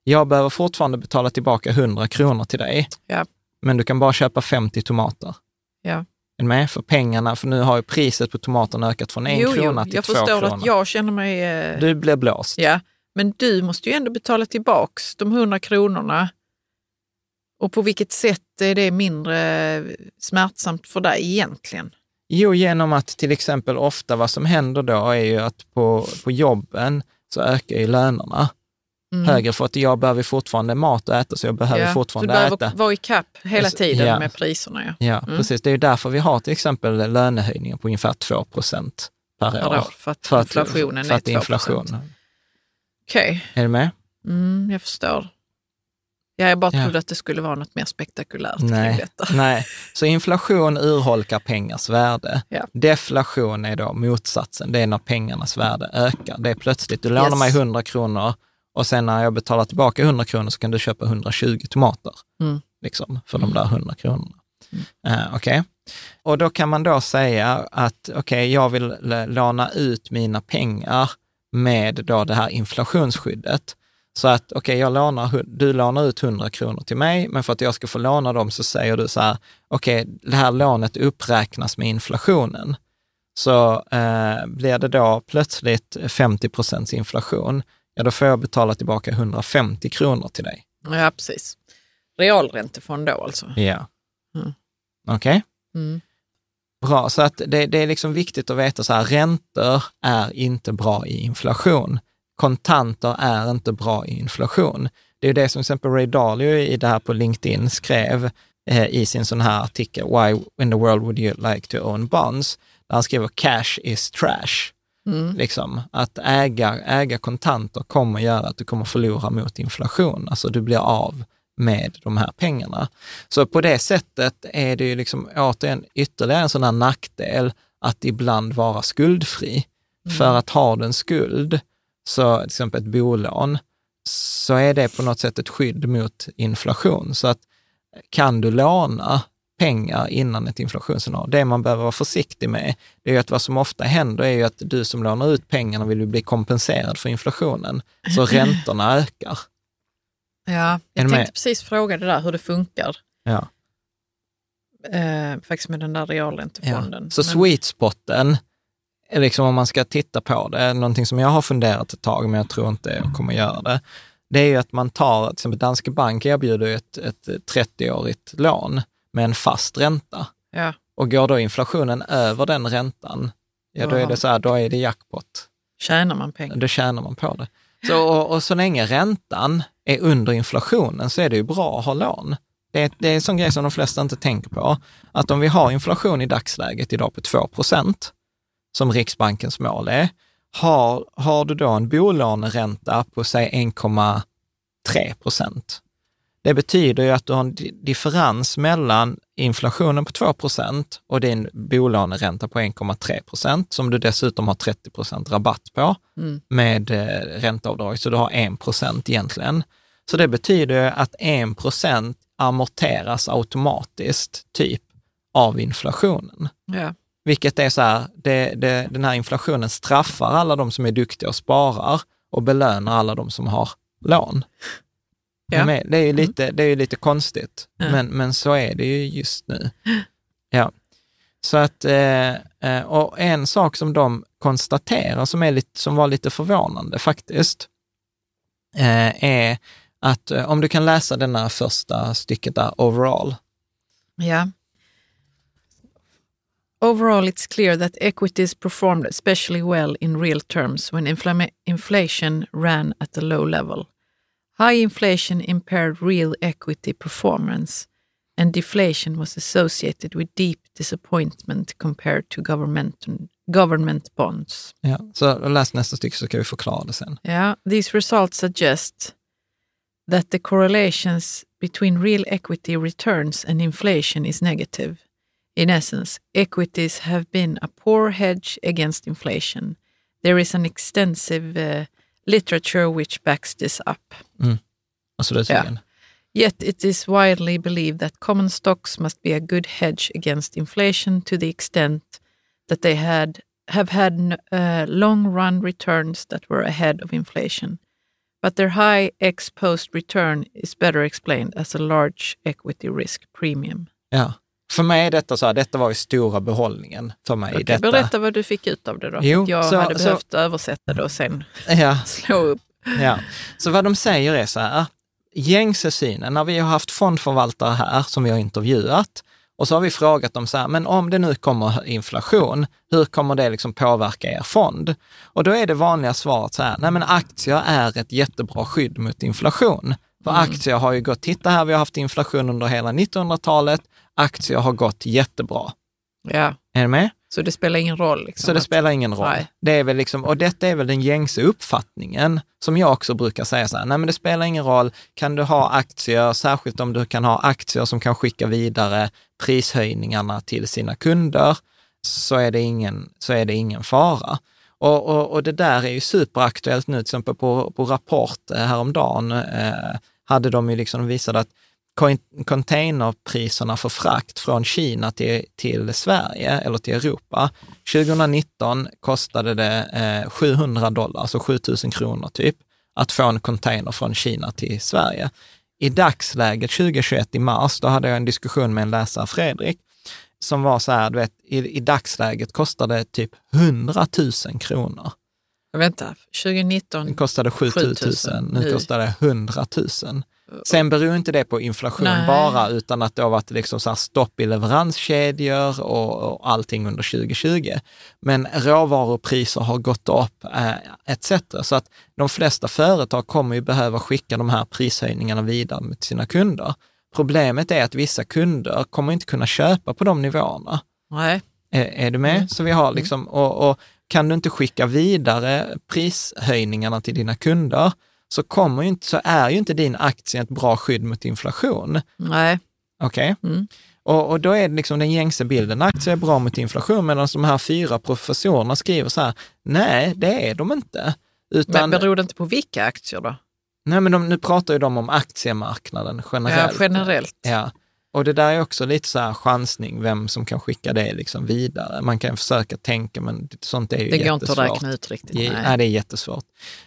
Jag behöver fortfarande betala tillbaka 100 kronor till dig, ja. men du kan bara köpa 50 tomater. Ja. Är med? För pengarna, för nu har ju priset på tomaterna ökat från en jo, krona till två kronor. Jag förstår att jag känner mig... Eh... Du blir blåst. Ja, men du måste ju ändå betala tillbaks de 100 kronorna. Och på vilket sätt är det mindre smärtsamt för dig egentligen? Jo, genom att till exempel ofta vad som händer då är ju att på, på jobben så ökar ju lönerna mm. högre för att jag behöver fortfarande mat att äta, så jag behöver ja, fortfarande äta. Du behöver vara i kapp hela tiden ja. med priserna. Ja, ja mm. precis. Det är därför vi har till exempel lönehöjningar på ungefär 2 procent per, per år. För att, för inflationen för att är 2 inflation. Okej. Okay. Är du med? Mm, jag förstår. Ja, jag bara trodde ja. att det skulle vara något mer spektakulärt nej, kring detta. [laughs] Nej, så inflation urholkar pengars värde. Ja. Deflation är då motsatsen, det är när pengarnas värde ökar. Det är plötsligt, du lånar yes. mig 100 kronor och sen när jag betalar tillbaka 100 kronor så kan du köpa 120 tomater mm. liksom, för de där 100 kronorna. Mm. Uh, Okej, okay. och då kan man då säga att okej, okay, jag vill låna ut mina pengar med då det här inflationsskyddet. Så att okej, okay, jag lånar, du lånar ut 100 kronor till mig, men för att jag ska få låna dem så säger du så här, okej, okay, det här lånet uppräknas med inflationen. Så eh, blir det då plötsligt 50 procents inflation, ja då får jag betala tillbaka 150 kronor till dig. Ja, precis. Realräntefond då alltså? Ja. Mm. Okej. Okay. Mm. Bra, så att det, det, är liksom viktigt att veta så här, räntor är inte bra i inflation kontanter är inte bra i inflation. Det är det som till exempel Ray Dalio i det här på LinkedIn skrev eh, i sin sån här artikel, Why in the world would you like to own bonds? Där han skriver cash is trash. Mm. Liksom, att äga, äga kontanter kommer göra att du kommer förlora mot inflation. Alltså du blir av med de här pengarna. Så på det sättet är det ju liksom återigen ytterligare en sån här nackdel att ibland vara skuldfri. Mm. För att ha du en skuld så till exempel ett bolån, så är det på något sätt ett skydd mot inflation. Så att kan du låna pengar innan ett inflationsscenario. Det man behöver vara försiktig med, det är att vad som ofta händer är ju att du som lånar ut pengarna vill bli kompenserad för inflationen, så [laughs] räntorna ökar. Ja, jag tänkte precis fråga det där hur det funkar. Ja. Eh, faktiskt med den där realräntefonden. Ja. Så Men- sweet spoten, liksom om man ska titta på det, någonting som jag har funderat ett tag, men jag tror inte jag kommer göra det, det är ju att man tar, till exempel Danske Bank erbjuder ju ett, ett 30-årigt lån med en fast ränta. Ja, Och går då inflationen över den räntan, ja då är det så här, då är det jackpot. tjänar man pengar? Då tjänar man på det. Så, och, och så länge räntan är under inflationen så är det ju bra att ha lån. Det är, det är en sån grej som de flesta inte tänker på. Att om vi har inflation i dagsläget idag på 2% som Riksbankens mål är, har, har du då en bolåneränta på säg 1,3 procent. Det betyder ju att du har en di- differens mellan inflationen på 2 procent och din bolåneränta på 1,3 procent, som du dessutom har 30 procent rabatt på med eh, ränteavdrag, så du har 1 procent egentligen. Så det betyder ju att 1 procent amorteras automatiskt, typ, av inflationen. Ja. Vilket är så här, det, det, den här inflationen straffar alla de som är duktiga och sparar och belönar alla de som har lån. Ja. Men Det är ju lite, det är lite konstigt, Ja. men, men så är det ju just nu. [gasps] Ja. Så att, eh, eh, och en sak som de konstaterar som, är lite, som var lite förvånande faktiskt, eh, är att eh, om du kan läsa denna första stycket där, overall. Ja. Overall, it's clear that equities performed especially well in real terms when inflation ran at a low level. High inflation impaired real equity performance, and deflation was associated with deep disappointment compared to government, government bonds. Ja. Så läs nästa stycke så ska vi förklara det sen. Yeah, these results suggest that the correlations between real equity returns and inflation is negative. In essence, equities have been a poor hedge against inflation. There is an extensive uh, literature which backs this up. Och så det Ja. sen. Yet it is widely believed that common stocks must be a good hedge against inflation to the extent that they had have had uh, long run returns that were ahead of inflation. But their high ex post return is better explained as a large equity risk premium. Ja. För mig är detta så här, detta var ju stora behållningen för mig Okej, detta. berätta vad du fick ut av det då. Jo, jag så- hade så- behövt översätta det och sen Ja, [laughs] slå upp. ja. Så vad de säger är så här, gängse synen, när vi har haft fondförvaltare här som vi har intervjuat, och så har vi frågat dem så här, men om det nu kommer inflation, hur kommer det liksom påverka er fond? Och då är det vanliga svaret så här, nej men aktier är ett jättebra skydd mot inflation. För aktier har ju gått, titta här, vi har haft inflation under hela 1900-talet, aktier har gått jättebra. Ja, Är du med? så det spelar ingen roll. Liksom, Så det att- spelar ingen roll. Nej. Det är väl liksom, och detta är väl den gängse uppfattningen som jag också brukar säga så här, nej men det spelar ingen roll, kan du ha aktier, särskilt om du kan ha aktier som kan skicka vidare prishöjningarna till sina kunder, så är det ingen, så är det ingen fara. Och, och, och det där är ju superaktuellt nu, till exempel på, på Rapport eh, häromdagen, eh, hade de ju liksom visat att containerpriserna för frakt från Kina till, till Sverige eller till Europa, 2019 kostade det eh, 700 dollar, alltså 7000 kronor typ, att få en container från Kina till Sverige. I dagsläget 2021 i mars, då hade jag en diskussion med en läsare, Fredrik, som var så här, du vet, i, i dagsläget kostade typ 100 000 kronor. Vänta, 2019. Det kostade 7 000, 7000. nu Nu. kostar det 100 000. Sen beror inte det på inflation Nej. bara, utan att det har varit liksom så stopp i leveranskedjor och, och allting under 2020. Men råvarupriser har gått upp eh, etc. Så att de flesta företag kommer ju behöva skicka de här prishöjningarna vidare till sina kunder. Problemet är att vissa kunder kommer inte kunna köpa på de nivåerna. Nej, Är, är du med? Så vi har liksom, och, och kan du inte skicka vidare prishöjningarna till dina kunder, så, kommer inte, så är ju inte din aktie ett bra skydd mot inflation. nej. Okej? Mm. Och, och då är det liksom den gängse bilden, aktier är bra mot inflation, medan de här fyra professorerna skriver så här, nej, det är de inte. Utan, Men beror det inte på vilka aktier då? nej, men de, nu pratar ju de om aktiemarknaden Ja, generellt. generellt. Ja. Och det där är också lite så här chansning, vem som kan skicka det liksom vidare. Man kan försöka tänka, men sånt är ju Det går jättesvårt. inte att räkna ut riktigt. Nej. nej, det är jättesvårt.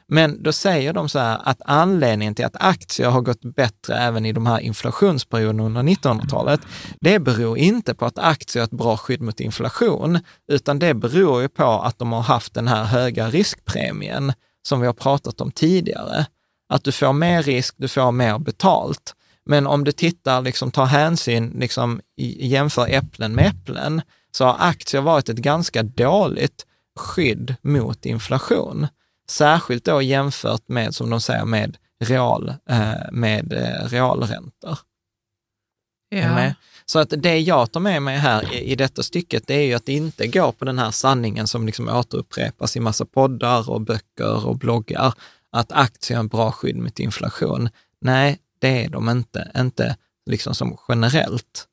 Men då säger de så här att anledningen till att aktier har gått bättre även i de här inflationsperioderna under 1900-talet, det beror inte på att aktier är ett bra skydd mot inflation, utan det beror ju på att de har haft den här höga riskpremien som vi har pratat om tidigare. Att du får mer risk, du får mer betalt. Men om du tittar, liksom tar hänsyn, liksom jämför äpplen med äpplen, så har aktier varit ett ganska dåligt skydd mot inflation. Särskilt då jämfört med, som de säger, med, real, eh, med eh, realräntor. Med? Så att det jag tar med mig här i, i detta stycket, det är ju att det inte går på den här sanningen som liksom återupprepas i massa poddar och böcker och bloggar, att aktier är en bra skydd mot inflation. Nej, det är de inte, inte liksom som generellt.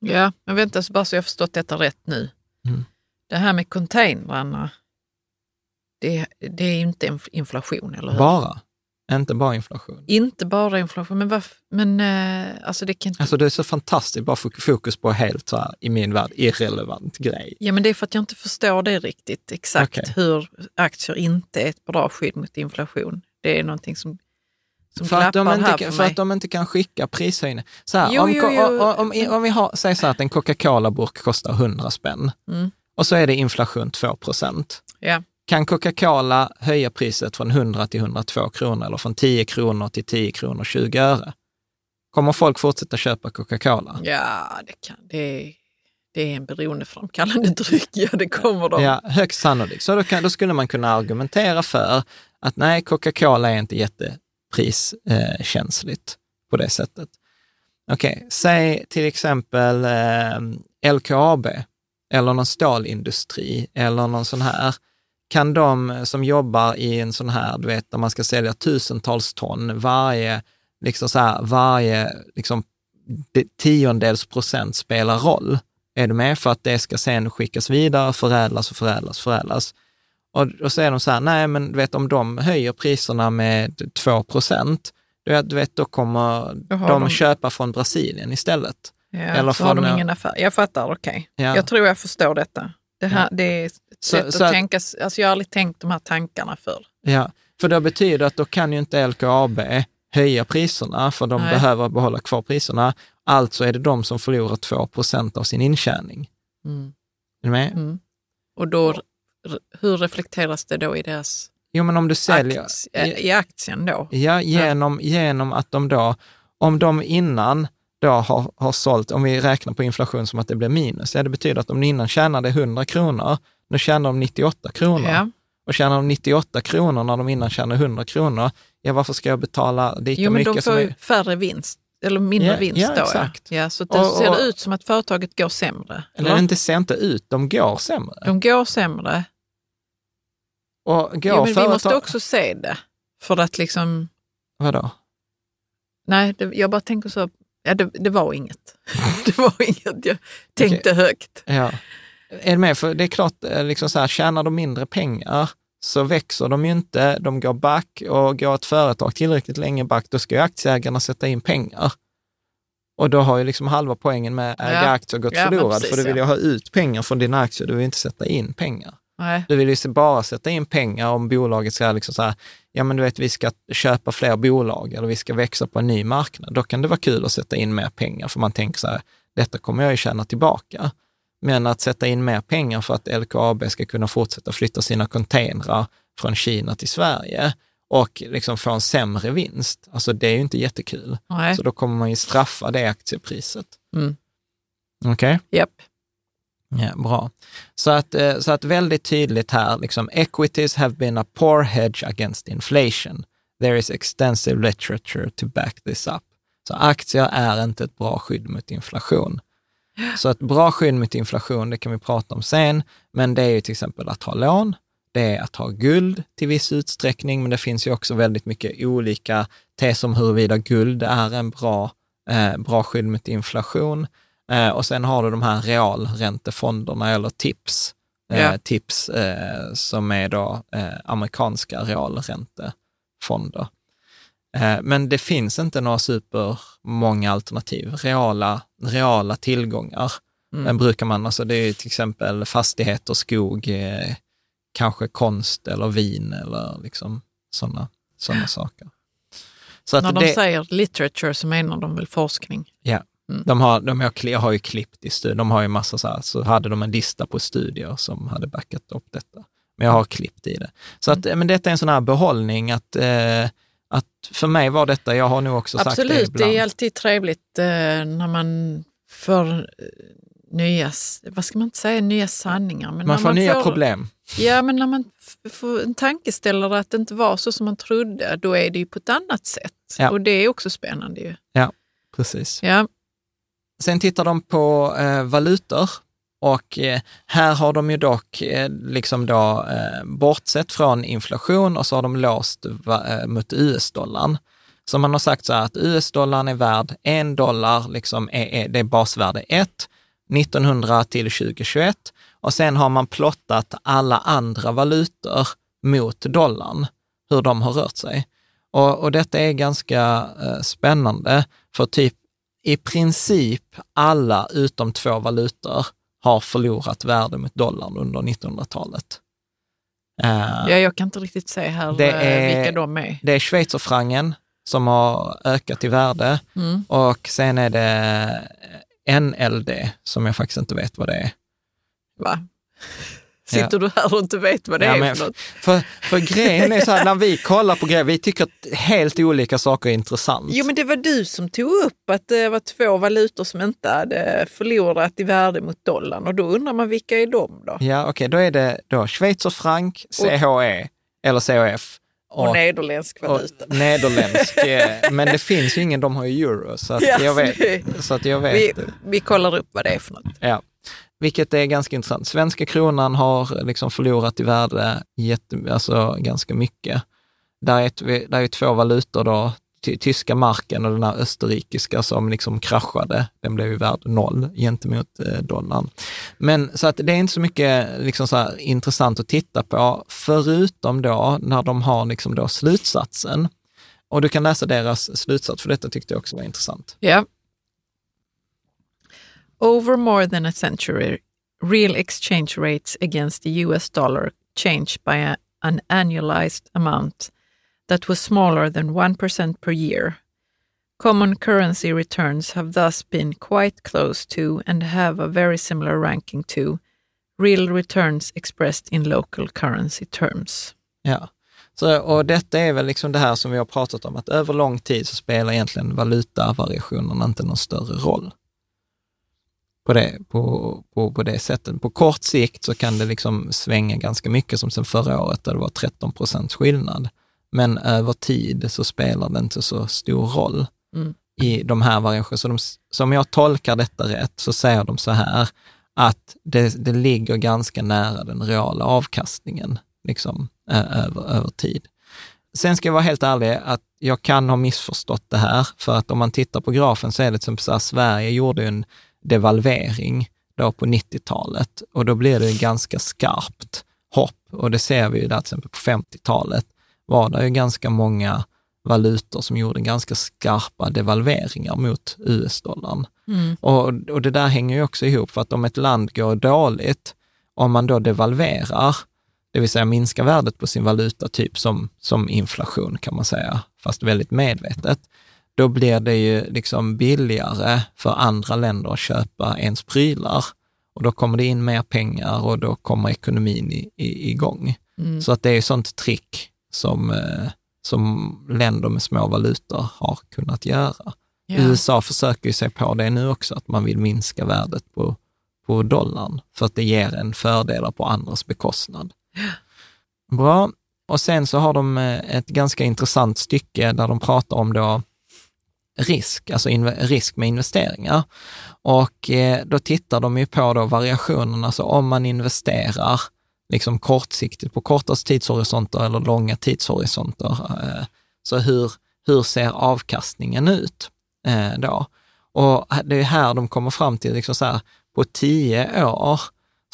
Ja, men vänta så bara så jag förstått detta rätt nu. Mm. Det här med containrarna, det, det är ju inte inf- inflation, eller hur? Bara, inte bara inflation. Inte bara inflation, men, varf- men eh, alltså det kan inte... Alltså det är så fantastiskt, bara fok- fokus på helt så här, i min värld, irrelevant grej. Ja, men det är för att jag inte förstår det riktigt exakt Okej. hur aktier inte är ett bra skydd mot inflation. Det är någonting som För att, de inte, för för att de inte kan skicka prishöjningar. Så här, Jo, om, jo, jo. om, om, om vi har, säger så här att en Coca-Cola-burk kostar 100 spänn Mm. och så är det inflation 2 procent. Ja. Kan Coca-Cola höja priset från 100 till 102 kronor eller från 10 kronor till 10 kronor 20 öre? Kommer folk fortsätta köpa Coca-Cola? Ja, det, kan, det, det är en beroendeframkallande dryck. Ja, det kommer de. Ja, högst sannolikt. Så då, kan, då skulle man kunna argumentera för att nej, Coca-Cola är inte priskänsligt eh, på det sättet. Okej, säg till exempel eh, LKAB eller någon stålindustri eller någon sån här. Kan de som jobbar i en sån här, du vet, där man ska sälja tusentals ton, varje, liksom så här, varje liksom, tiondels procent spelar roll. Är du med? För att det ska sen skickas vidare, förädlas och förädlas, förädlas. Och då säger de så här, nej men du vet om de höjer priserna med 2 procent, du vet, då kommer har de, de- köpa från Brasilien istället. Ja, Eller så har de eh, ingen affär. Jag fattar, okej. Ja. Jag tror jag förstår detta. Det, här, det är ett Så- sätt så att att- tänka, alltså jag har aldrig tänkt de här tankarna förr. Ja, för det betyder att då kan ju inte LKAB höja priserna, för de Nej. behöver behålla kvar priserna. Alltså är det de som förlorar 2 procent av sin intjäning. Mm. Är du med? Mm. Och då, hur reflekteras det då i deras Jo, men om du säljer... aktie, i aktien då? Ja, genom, genom att de då, om de innan då har, har sålt, om vi räknar på inflation som att det blir minus, ja det betyder att om de innan tjänade 100 kronor, nu tjänar de 98 kronor. Ja. Och tjänar de 98 kronor när de innan tjänade 100 kronor, ja varför ska jag betala lika Jo, men mycket de som får är... ju färre vinst, eller mindre Ja, vinst ja, då. exakt. Ja. Ja, så det Och- ser det ut som att företaget går sämre. Eller va? inte ser inte ut, de går sämre. De går sämre. Och går Jo, men vi företag... måste också se det. För att liksom, Vadå? nej, det, jag bara tänker så, ja, det, det var inget. [laughs] det var inget, jag tänkte högt. Ja. Är du med? För det är klart, eh, liksom så här, tjänar de mindre pengar så växer de ju inte, de går back och går ett företag tillräckligt länge back, då ska ju aktieägarna sätta in pengar. Och då har ju liksom halva poängen med äga Ja. aktier gått Ja, förlorad, precis, för du vill ju ja. ha ut pengar från dina aktier, du vill inte sätta in pengar. Nej. Du vill ju bara sätta in pengar om bolaget säger liksom så här, ja men du vet vi ska köpa fler bolag eller vi ska växa på en ny marknad. Då kan det vara kul att sätta in mer pengar för man tänker så här, detta kommer jag ju tjäna tillbaka. Men att sätta in mer pengar för att LKAB ska kunna fortsätta flytta sina containrar från Kina till Sverige och liksom få en sämre vinst, alltså det är ju inte jättekul. Nej. Så då kommer man ju straffa det aktiepriset. Mm. Okej? Japp. Ja, bra. Så att, eh, så att väldigt tydligt här, liksom, equities have been a poor hedge against inflation. There is extensive literature to back this up. Så aktier är inte ett bra skydd mot inflation. Så ett bra skydd mot inflation, det kan vi prata om sen, men det är ju till exempel att ha lån, det är att ha guld till viss utsträckning, men det finns ju också väldigt mycket olika teser om huruvida guld är en bra, eh, bra skydd mot inflation. Eh, och sen har du de här realräntefonderna eller TIPS, Ja. TIPS eh, som är då eh, amerikanska realräntefonder. Eh, Men det finns inte några supermånga alternativ. Reala, reala tillgångar mm. brukar man, alltså det är till exempel fastigheter, skog, kanske konst eller vin eller liksom sådana såna saker. Så När de det, säger literature så menar de väl forskning? Ja, mm. de, har, de har, har ju klippt i studier, de har ju massa så här, så hade de en lista på studier som hade backat upp detta. Men jag har klippt i det. Så att, mm. men detta är en sån här behållning att, eh, att för mig var detta, jag har nog också Absolut, sagt det ibland. Absolut, det är alltid trevligt eh, när man får nya, vad ska man inte säga, nya sanningar. Men man får man nya får, problem. Ja, men när man får en tankeställare att det inte var så som man trodde, då är det ju på ett annat sätt. Ja. Och det är också spännande ju. Ja, precis. Ja. Sen tittar de på eh, valutor och eh, här har de ju dock eh, liksom då, eh, bortsett från inflation och så har de låst eh, mot US-dollarn. Så man har sagt så här att US-dollarn är värd en dollar, liksom är, är, det är basvärde 1, 1900 till 2021 och sen har man plottat alla andra valutor mot dollarn, hur de har rört sig. Och, och detta är ganska eh, spännande, för typ i princip alla utom två valutor har förlorat värde mot dollarn under 1900-talet. Uh, ja, jag kan inte riktigt se här det eh, är, vilka de är. Det är schweizerfrancen som har ökat i värde mm. och sen är det NLD, som jag faktiskt inte vet vad det är. Va? Sitter ja. du här och inte vet vad det ja, är för något? För, för grejen är så här, när vi kollar på grejer, vi tycker att helt olika saker är intressant. Jo, men det var du som tog upp att det var två valutor som inte hade förlorat i värde mot dollarn och då undrar man vilka är de då? Ja, okej, okay, då är det då schweizerfranc, CHE eller CHF och, och nederländsk valuta. Och nederländsk, eh, men det finns ju ingen, de har ju euro. Så att [laughs] ja, jag vet. Så att jag vet. Vi, vi kollar upp vad det är för något. Ja. Vilket är ganska intressant. Svenska kronan har liksom förlorat i värde jätte, alltså ganska mycket. Där är, där är två valutor då, tyska marken och den här österrikiska som liksom kraschade, den blev ju värd noll gentemot eh, dollarn. Men så att det är inte så mycket liksom så intressant att titta på, förutom då när de har liksom då slutsatsen. Och du kan läsa deras slutsats, för detta tyckte jag också var intressant. Ja. Over more than a century, real exchange rates against the US dollar changed by a, an annualized amount that was smaller than 1% per year. Common currency returns have thus been quite close to and have a very similar ranking to real returns expressed in local currency terms. Ja, så, och detta är väl liksom det här som vi har pratat om, att över lång tid så spelar egentligen valutavariationerna inte någon större roll. På det, på, på, på det sättet. På kort sikt så kan det liksom svänga ganska mycket, som sen förra året där det var 13 procents skillnad. Men över tid så spelar det inte så stor roll mm. i de här variationerna. Så, de, så om jag tolkar detta rätt så säger de så här, att det, det ligger ganska nära den reala avkastningen liksom, över, över tid. Sen ska jag vara helt ärlig att jag kan ha missförstått det här, för att om man tittar på grafen så är det som så här, Sverige gjorde en devalvering då på 90-talet och då blir det ganska skarpt hopp och det ser vi ju där till exempel på 50-talet var det ju ganska många valutor som gjorde ganska skarpa devalveringar mot US-dollarn. Mm. Och, och det där hänger ju också ihop, för att om ett land går dåligt, om man då devalverar, det vill säga minskar värdet på sin valuta, typ som, som inflation kan man säga, fast väldigt medvetet, då blir det ju liksom billigare för andra länder att köpa ens prylar. Och då kommer det in mer pengar och då kommer ekonomin i, i, igång. Mm. Så att det är ett sånt trick som, eh, som länder med små valutor har kunnat göra. Yeah. USA försöker ju sig på det nu också, att man vill minska värdet på, på dollarn, för att det ger en fördelar på andras bekostnad. Bra. Och sen så har de eh, ett ganska intressant stycke där de pratar om då risk, alltså risk med investeringar. Och eh, då tittar de ju på då variationerna, så om man investerar liksom kortsiktigt på kortast tidshorisonter eller långa tidshorisonter. Eh, så hur, hur ser avkastningen ut eh, då? Och det är här de kommer fram till, liksom så här, på tio år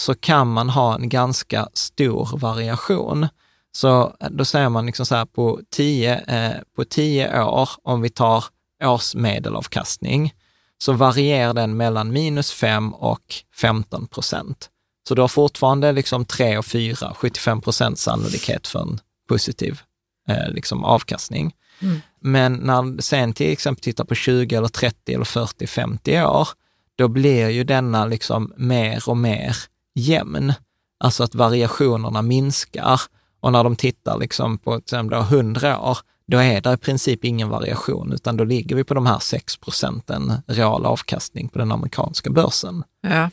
så kan man ha en ganska stor variation. Så då säger man liksom så här på tio, eh, på tio år, om vi tar årsmedelavkastning, så varierar den mellan minus 5 och 15 procent. Så du har fortfarande liksom 3 och 4, 75 procent sannolikhet för en positiv eh, liksom avkastning. Mm. Men när sen till exempel tittar på 20 eller 30 eller 40, 50 år, då blir ju denna liksom mer och mer jämn. Alltså att variationerna minskar. Och när de tittar liksom på till exempel 100 år, då är det i princip ingen variation, utan då ligger vi på de här 6 procenten real avkastning på den amerikanska börsen. Ja.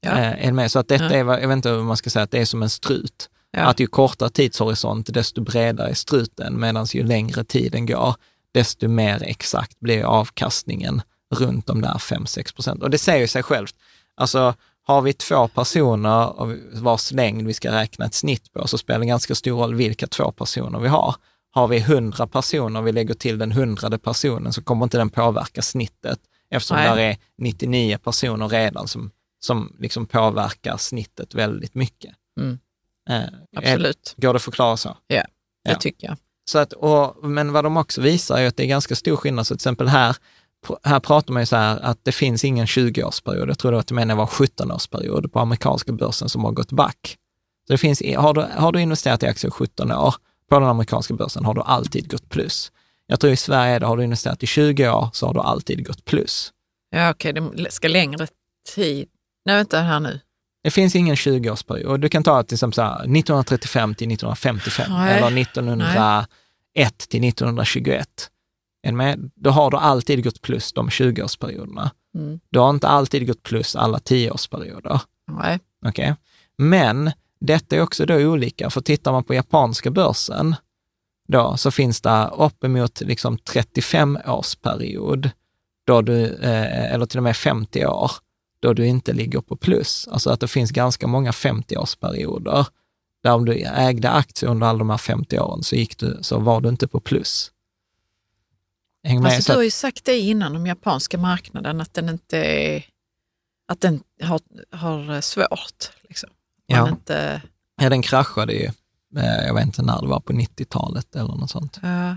Ja. Eh, är med? Så att detta ja. är, jag vet inte hur man ska säga, att det är som en strut. Ja. Att ju kortare tidshorisont, desto bredare är struten, medan ju längre tiden går, desto mer exakt blir avkastningen runt de där 5-6 procent. Och det säger sig självt. Alltså, har vi två personer vars längd vi ska räkna ett snitt på, så spelar det ganska stor roll vilka två personer vi har. Har vi 100 personer och vi lägger till den hundrade personen så kommer inte den påverka snittet, eftersom Nej. där är 99 personer redan som, som liksom påverkar snittet väldigt mycket. Mm. Eh, Absolut. Är, går det att förklara så? Ja, det ja. tycker jag. Så att, och, men vad de också visar är att det är ganska stor skillnad. Så till exempel här, här pratar man ju så här att det finns ingen 20-årsperiod. Jag tror det var, var 17-årsperiod på amerikanska börsen som har gått back. Så det finns, har, du, har du investerat i aktier 17 år på den amerikanska börsen har du alltid gått plus. Jag tror i Sverige, har du investerat i 20 år så har du alltid gått plus. Ja, okej, okay. det ska längre tid. Nej, vänta här nu. Det finns ingen 20-årsperiod. Du kan ta till exempel 1935 till 1955 Nej. eller 1901 Nej. till 1921. Med, då har du alltid gått plus de 20-årsperioderna. Mm. Du har inte alltid gått plus alla 10-årsperioder. Nej. Okay. Men detta är också då olika, för tittar man på japanska börsen, då, så finns det uppemot liksom 35-årsperiod, då du, eh, eller till och med 50 år, då du inte ligger på plus. Alltså att det finns ganska många 50-årsperioder, där om du ägde aktier under alla de här 50 åren så, gick du, så var du inte på plus. Häng med. Alltså, du har ju sagt det innan om japanska marknaden, att den inte att den har, har svårt. Liksom. Ja. Inte... ja, den kraschade ju, eh, jag vet inte när det var, på 90-talet eller något sånt. Ja.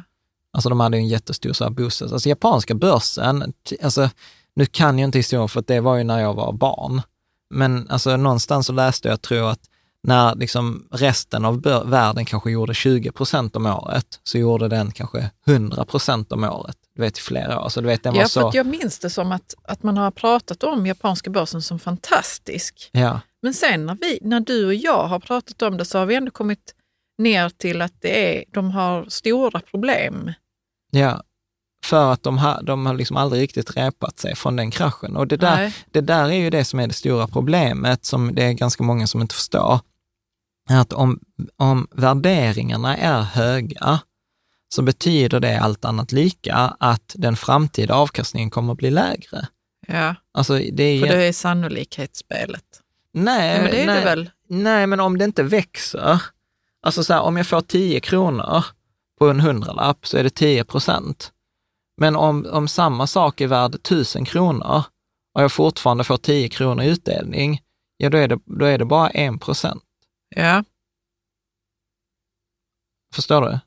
Alltså de hade ju en jättestor så här boost. Alltså japanska börsen, alltså nu kan jag inte historien för det var ju när jag var barn, men alltså någonstans så läste jag, tror att när liksom resten av världen kanske gjorde 20 procent om året, så gjorde den kanske 100 procent om året. Du vet, i flera år. Så du vet, den var ja, för så... jag minns det som att, att man har pratat om japanska börsen som fantastisk. Ja. Men sen när, vi, när du och jag har pratat om det så har vi ändå kommit ner till att det är, de har stora problem. Ja, för att de har, de har liksom aldrig riktigt repat sig från den kraschen. Och det där, det där är ju det som är det stora problemet, som det är ganska många som inte förstår. Att om, om värderingarna är höga, så betyder det allt annat lika att den framtida avkastningen kommer att bli lägre. Ja, alltså, det är för det är sannolikhetsspelet. Nej, ja, men det är nej, det väl? Nej, men om det inte växer, alltså så här, om jag får 10 kronor på en hundralapp så är det 10 procent. Men om, om samma sak är värd 1000 kronor och jag fortfarande får 10 kronor i utdelning, ja då är det, då är det bara 1 procent. Ja. Förstår du?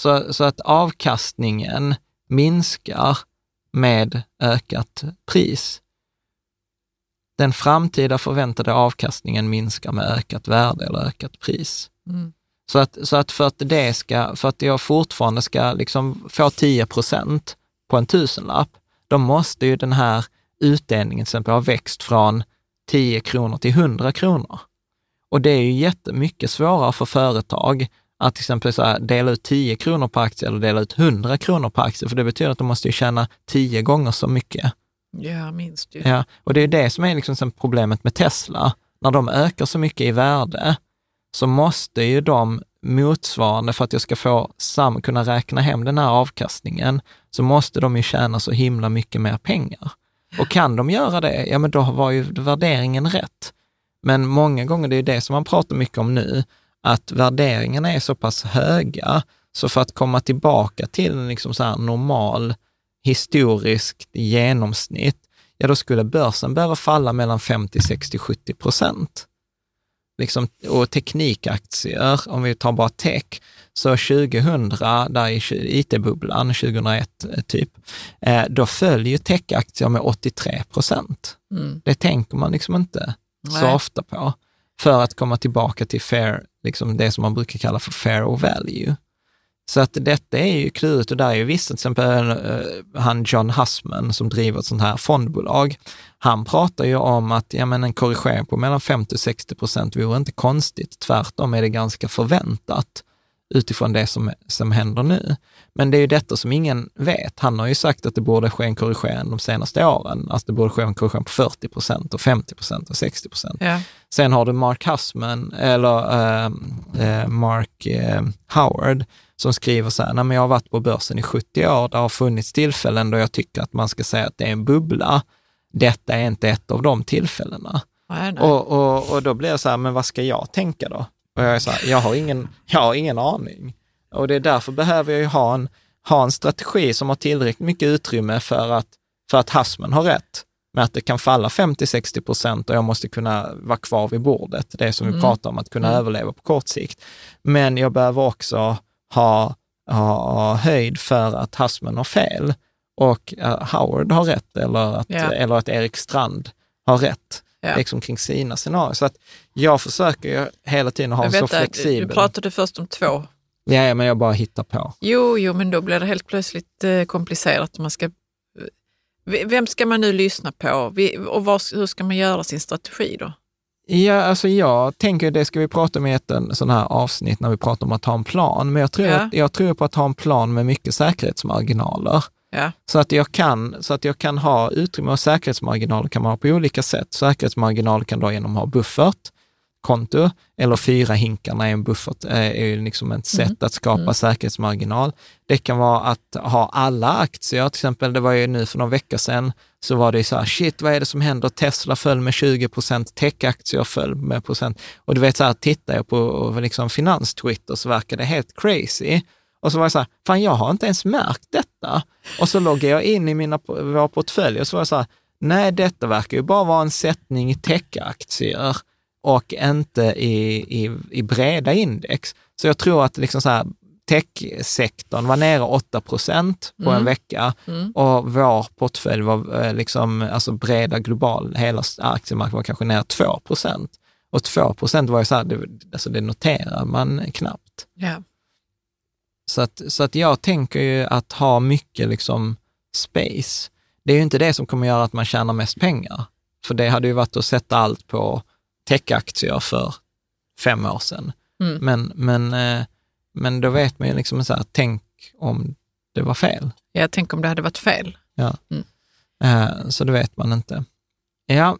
Så, så att avkastningen minskar med ökat pris. Den framtida förväntade avkastningen minskar med ökat värde eller ökat pris. Mm. Så, att, så att för att det ska, för att jag fortfarande ska liksom få 10 procent på en tusenlapp, då måste ju den här utdelningen till exempel ha växt från 10 kronor till 100 kronor. Och det är ju jättemycket svårare för företag att till exempel så här, dela ut 10 kronor på aktie eller dela ut 100 kronor på aktie, för det betyder att de måste ju tjäna 10 gånger så mycket. Ja, minst ju. Ja, och det är det som är liksom problemet med Tesla. När de ökar så mycket i värde, så måste ju de motsvarande, för att jag ska få sam, kunna räkna hem den här avkastningen, så måste de ju tjäna så himla mycket mer pengar. Och kan de göra det, ja men då var ju värderingen rätt. Men många gånger, det är det som man pratar mycket om nu, att värderingarna är så pass höga, så för att komma tillbaka till en liksom så normal historiskt genomsnitt, ja då skulle börsen behöva falla mellan 50, 60, 70 procent. liksom, och teknikaktier, om vi tar bara tech, så 2000, där i IT-bubblan, 2001 eh, typ, eh, då följer techaktier med 83 procent. Mm. Det tänker man liksom inte så Nej. ofta på, för att komma tillbaka till fair, liksom det som man brukar kalla för fair och value. Så att detta är ju klurigt och där är ju vissa, till exempel eh, han John Hussman som driver ett sånt här fondbolag, han pratar ju om att ja, men en korrigering på mellan 50 och 60 procent vore inte konstigt. Tvärtom är det ganska förväntat utifrån det som, som händer nu. Men det är ju detta som ingen vet. Han har ju sagt att det borde ske en korrigering de senaste åren. Alltså det borde ske en korrigering på 40 procent och 50 procent och 60 procent. Ja. Sen har du Mark Hussman, eller eh, eh, Mark eh, Howard, som skriver så här, Nej, men jag har varit på börsen i 70 år, det har funnits tillfällen då jag tycker att man ska säga att det är en bubbla. Detta är inte ett av de tillfällena. Nej, nej. Och, och, och då blir det så här, men vad ska jag tänka då? Och jag är så här, jag har ingen, jag har ingen aning. Och det är därför behöver jag ju ha en, ha en strategi som har tillräckligt mycket utrymme för att, för att Hassman har rätt med att det kan falla 50-60 procent och jag måste kunna vara kvar vid bordet. Det som vi pratar om, att kunna överleva på kort sikt. Men jag behöver också ha, ha, ha höjd för att Hassman har fel och eh, Howard har rätt eller att, Ja. eller att Erik Strand har rätt Ja. liksom kring sina scenarier. Så att jag försöker hela tiden ha en så flexibel... du pratade först om två. Ja, men jag bara hittar på. Jo, jo, men då blir det helt plötsligt eh, komplicerat. Man ska, vem ska man nu lyssna på och vad, hur ska man göra sin strategi då? Ja, alltså jag tänker det ska vi prata om i ett sån här avsnitt när vi pratar om att ha en plan. Men jag tror, Ja. att, jag tror på att ha en plan med mycket säkerhetsmarginaler. Ja, Så att jag kan, så att jag kan ha utrymme och säkerhetsmarginaler kan man ha på olika sätt. Säkerhetsmarginaler kan då genom att ha buffert, konto eller fyra hinkarna är en buffert, eh, är ju liksom ett sätt att skapa säkerhetsmarginal. Det kan vara att ha alla aktier, till exempel det var ju nu för någon vecka sedan, så var det så här, shit vad är det som händer? Tesla föll med 20 procent, techaktier föll med procent. Och du vet så här, tittar jag på liksom finanstwitter så verkar det helt crazy. Och så var jag så här, fan jag har inte ens märkt detta. Och så loggar jag in i mina, våra portföljer och så var jag så här, nej detta verkar ju bara vara en sättning i techaktier och inte i, i, i breda index. Så jag tror att liksom så här, techsektorn var nere 8 procent på en vecka och vår portfölj var eh, liksom, alltså breda global, hela aktiemarknaden var kanske ner 2 procent. Och 2 procent var ju så här, det, alltså det noterar man knappt. ja. Så att, så att jag tänker ju att ha mycket liksom space. Det är ju inte det som kommer göra att man tjänar mest pengar. För det hade ju varit att sätta allt på techaktier för fem år sedan. Mm. Men, men, eh, men då vet man ju liksom så här, tänk om det var fel. Jag tänker om det hade varit fel. Ja. Mm. Eh, Så det vet man inte. Ja,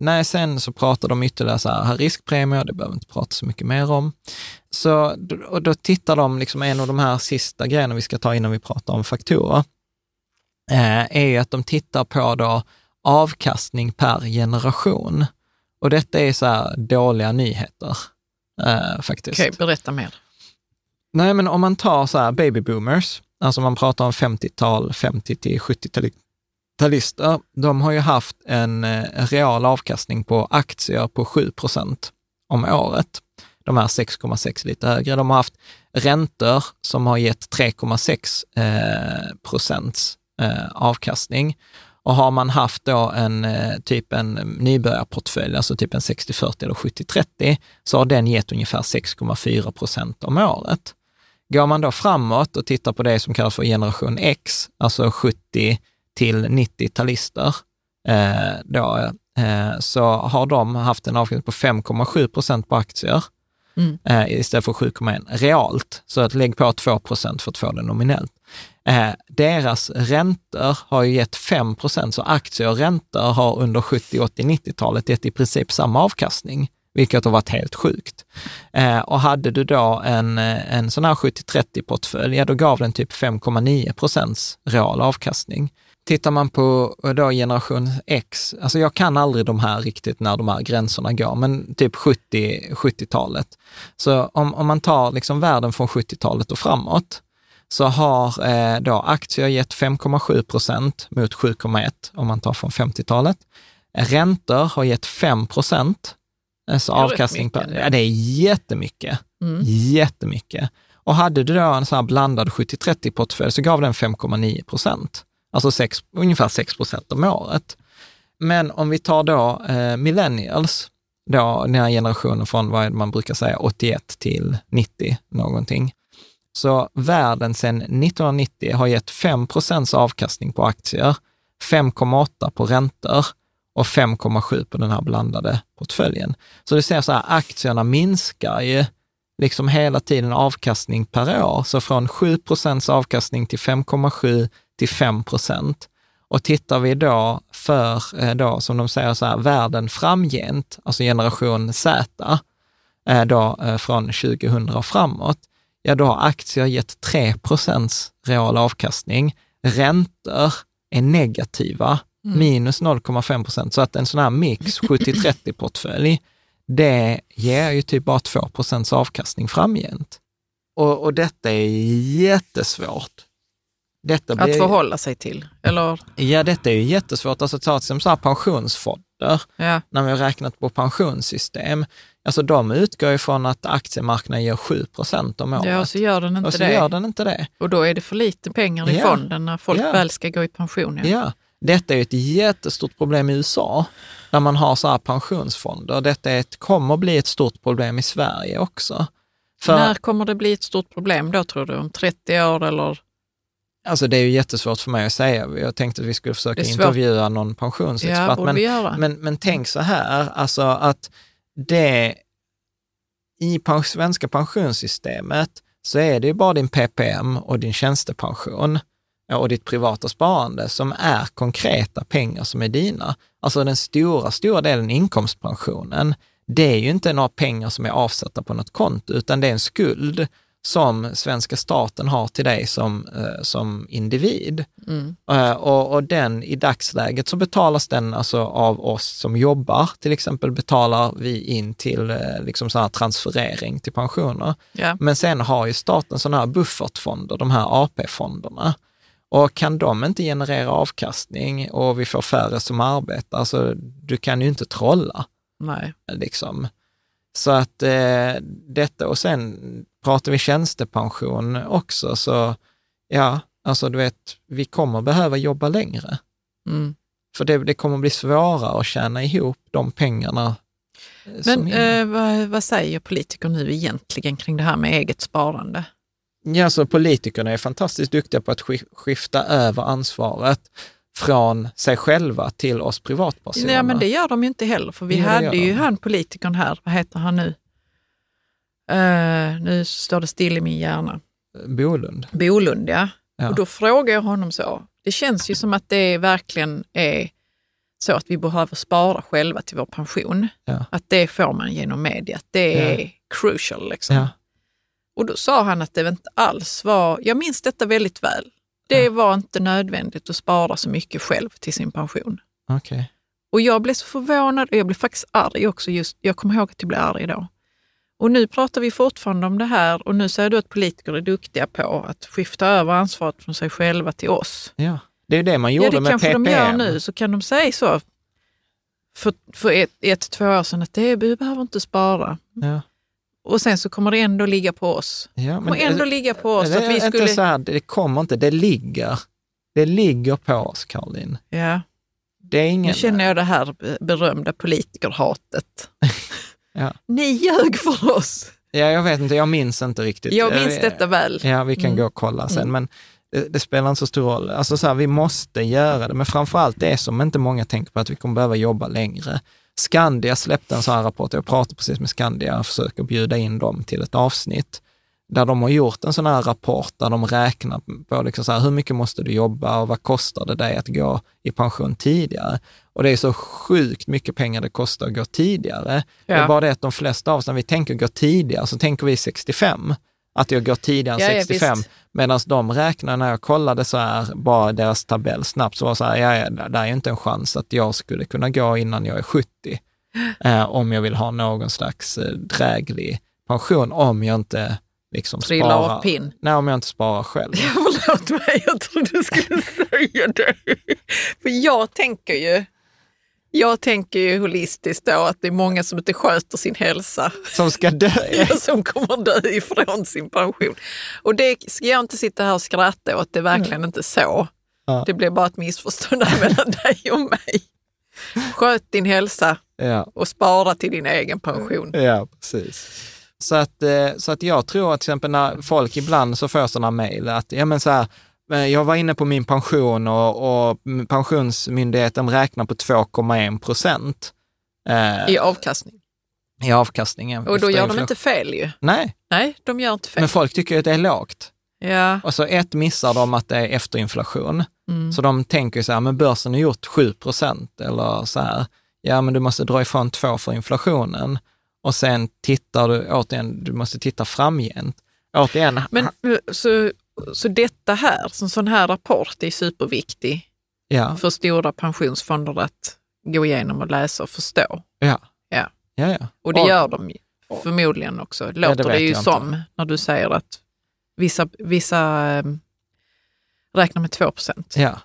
nej, sen så pratar de ytterligare så här, riskpremier, det behöver vi inte prata så mycket mer om. Så, och då tittar de, liksom en av de här sista grejerna vi ska ta innan vi pratar om faktorer, eh, är ju att de tittar på då avkastning per generation. Och detta är så här dåliga nyheter, eh, faktiskt. Okej, berätta mer. Nej, men om man tar så här baby boomers, alltså man pratar om 50-tal, 50 till 70-talister, de har ju haft en eh, real avkastning på aktier på 7 procent om året. De här 6,6 lite högre. De har haft räntor som har gett 3,6 eh, procents eh, avkastning. Och har man haft då en eh, typ en nybörjarportfölj, alltså typ en 60-40 eller 70-30, så har den gett ungefär 6,4 procent om året. Går man då framåt och tittar på det som kallas för generation X, alltså 70 till 90-talister, eh, då, eh, så har de haft en avkastning på 5,7 procent på aktier Mm. eh, istället för 7,1 realt. Så att lägg på 2 procent för att få det nominellt. Eh, deras räntor har ju gett 5 procent, så aktier och räntor har under 70, 80, 90-talet gett i princip samma avkastning, vilket har varit helt sjukt. Eh, och hade du då en, eh, en sån här 70-30 portfölj, ja då gav den typ 5,9 procents real avkastning. Tittar man på eh, då generation X, alltså jag kan aldrig de här riktigt när de här gränserna går, men typ 70, 70-talet. Så om, om man tar liksom världen från 70-talet och framåt, så har eh, då aktier gett 5,7 procent mot 7,1 om man tar från 50-talet. Räntor har gett 5 procent Alltså avkastning på, ja, det är jättemycket. Mm. Jättemycket. Och hade du då en sån här blandad 70-30 portfölj så gav den 5,9 procent. Alltså sex, ungefär 6 procent om året. Men om vi tar då eh, millennials, då den här generationen från vad man brukar säga 81 till 90 någonting. Så världen sedan 1990 har gett 5 procents avkastning på aktier, 5,8 på räntor och 5,7 på den här blandade portföljen. Så du ser så här, aktierna minskar ju liksom hela tiden avkastning per år. Så från 7 procents avkastning till 5,7 till 5 procent. Och tittar vi då för, eh, då, som de säger så här, världen framgent, alltså generation Z, eh, då eh, från 2000 och framåt, ja då har aktier gett 3 procents real avkastning. Räntor är negativa, minus 0,5 procent. Så att en sån här mix, [laughs] 70-30 portfölj, det ger ju typ bara 2 procents avkastning framgent. Och, och detta är jättesvårt. Detta Att förhålla sig till. Eller, Ja, detta är ju jättesvårt. Alltså ta till exempel så pensionsfonder, ja. när vi har räknat på pensionssystem, alltså de utgår ifrån att aktiemarknaden ger 7 procent om året. ja, och så gör den inte och så det. gör den inte det. Och då är det för lite pengar i Ja. fonden när folk Ja. väl ska gå i pension. Ja. Ja, detta är ett jättestort problem i USA, där man har så här pensionsfonder. Detta är ett, kommer bli ett stort problem i Sverige också. För, När kommer det bli ett stort problem då tror du? Om 30 år eller? Alltså det är ju jättesvårt för mig att säga. Jag tänkte att vi skulle försöka intervjua någon Ja, pensionsexpert. borde men. Men, men tänk så här, alltså att det i svenska pensionssystemet så är det ju bara din PPM och din tjänstepension ja, och ditt privata sparande som är konkreta pengar som är dina. Alltså den stora, stora delen inkomstpensionen, det är ju inte några pengar som är avsatta på något konto, utan det är en skuld som svenska staten har till dig som, eh, som individ. Mm. Eh, och, och den i dagsläget så betalas den alltså av oss som jobbar, till exempel betalar vi in till eh, liksom så här transferering till pensioner. Ja. Men sen har ju staten sådana här buffertfonder, de här AP-fonderna. Och kan de inte generera avkastning och vi får färre som arbetar, alltså du kan ju inte trolla. Nej. Liksom. Så att eh, detta, och sen pratar vi tjänstepension också, så ja, alltså du vet, vi kommer behöva jobba längre. Mm. För det, det kommer bli svårare att tjäna ihop de pengarna eh, Men eh, vad, vad säger politiker nu egentligen kring det här med eget sparande? Ja, så politikerna är fantastiskt duktiga på att sk- skifta över ansvaret från sig själva till oss privatpersoner. Nej, men det gör de ju inte heller, för vi det hade ju de. han politikern här, vad heter han nu? Eh, nu står det still i min hjärna. Bolund. Bolund, ja. Ja. Och då frågar jag honom så. Det känns ju som att det verkligen är så att vi behöver spara själva till vår pension. Ja. Att det får man genom media. att Det är crucial. Liksom. Ja. Och då sa han att det inte alls var, jag minns detta väldigt väl. Det var inte nödvändigt att spara så mycket själv till sin pension. Okej. Och jag blev så förvånad och jag blev faktiskt arg också. Just, jag kommer ihåg att jag blev arg då. Och nu pratar vi fortfarande om det här och nu säger du att politiker är duktiga på att skifta över ansvaret från sig själva till oss. Ja. Det är det man Ja, gjorde det med kanske PPM. de gör nu. Så kan de säga så för, för ett, ett, två år sedan att det, vi behöver inte spara. Ja. Och sen så kommer det ändå ligga på oss. Ja, Det kommer ändå ligga på oss det att är vi inte skulle... så här, det kommer inte, det ligger. Det ligger på oss, Caroline. Ja, Det är ingen... nu känner jag det här berömda politikerhatet. [laughs] Ja. Ni ljög för oss. Ja, jag vet inte, jag minns inte riktigt. Jag minns detta väl. Ja, vi kan Mm. gå och kolla sen, Mm. men det, det spelar inte så stor roll. Alltså så här, vi måste göra det, men framför allt det som inte många tänker på, att vi kommer behöva jobba längre. Skandia släppte en sån här rapport, jag pratade precis med Skandia och försöker bjuda in dem till ett avsnitt, där de har gjort en sån här rapport där de räknar på liksom så här, hur mycket måste du jobba och vad kostar det dig att gå i pension tidigare? Och det är så sjukt mycket pengar det kostar att gå tidigare. Det är Ja. bara det att de flesta av oss, när vi tänker gå tidigare, så tänker vi 65. Att jag går tidigare än Ja, ja, 65. visst. Medan de räknar, när jag kollade så här, bara deras tabell snabbt, så var det så här, ja, ja, där är inte en chans att jag skulle kunna gå innan jag är 70. [gasps] Eh, om jag vill ha någon slags eh, dräglig pension, om jag inte liksom Trilla sparar. av pinn. Nej, om jag inte sparar själv. [laughs] Ja, förlåt mig, jag trodde du skulle [laughs] säga det. För jag tänker ju, Jag tänker ju holistiskt då att det är många som inte sköter sin hälsa. Som ska dö. [laughs] som kommer dö ifrån sin pension. Och det ska jag inte sitta här och skratta åt, det är verkligen inte så. Ja. Det blir bara ett missförstånd [laughs] mellan dig och mig. Sköt din hälsa Ja. och spara till din egen pension. Ja, precis. Så att, eh, så att jag tror att till exempel när folk ibland så får sådana mejl att, ja men så här, jag var inne på min pension och, och Pensionsmyndigheten räknar på 2,1 procent eh, I avkastning. i avkastningen. Och då gör de inte fel ju. Nej, Nej, de gör inte fel. men folk tycker att det är lågt. Ja, Och så ett missar de att det är efterinflation. Mm. Så de tänker så här, men börsen har gjort 7 procent eller så här. Ja, men du måste dra ifrån två för inflationen. Och sen tittar du, återigen, du måste titta framgent. Återigen, men eh, så, så detta här, som sån här rapport är superviktig ja, för stora pensionsfonder att gå igenom och läsa och förstå. ja, Ja. ja, ja. Och det gör de förmodligen också, låter det det, vet ju jag inte. som när du säger att vissa, vissa eh, räknar med 2 procent. Ja.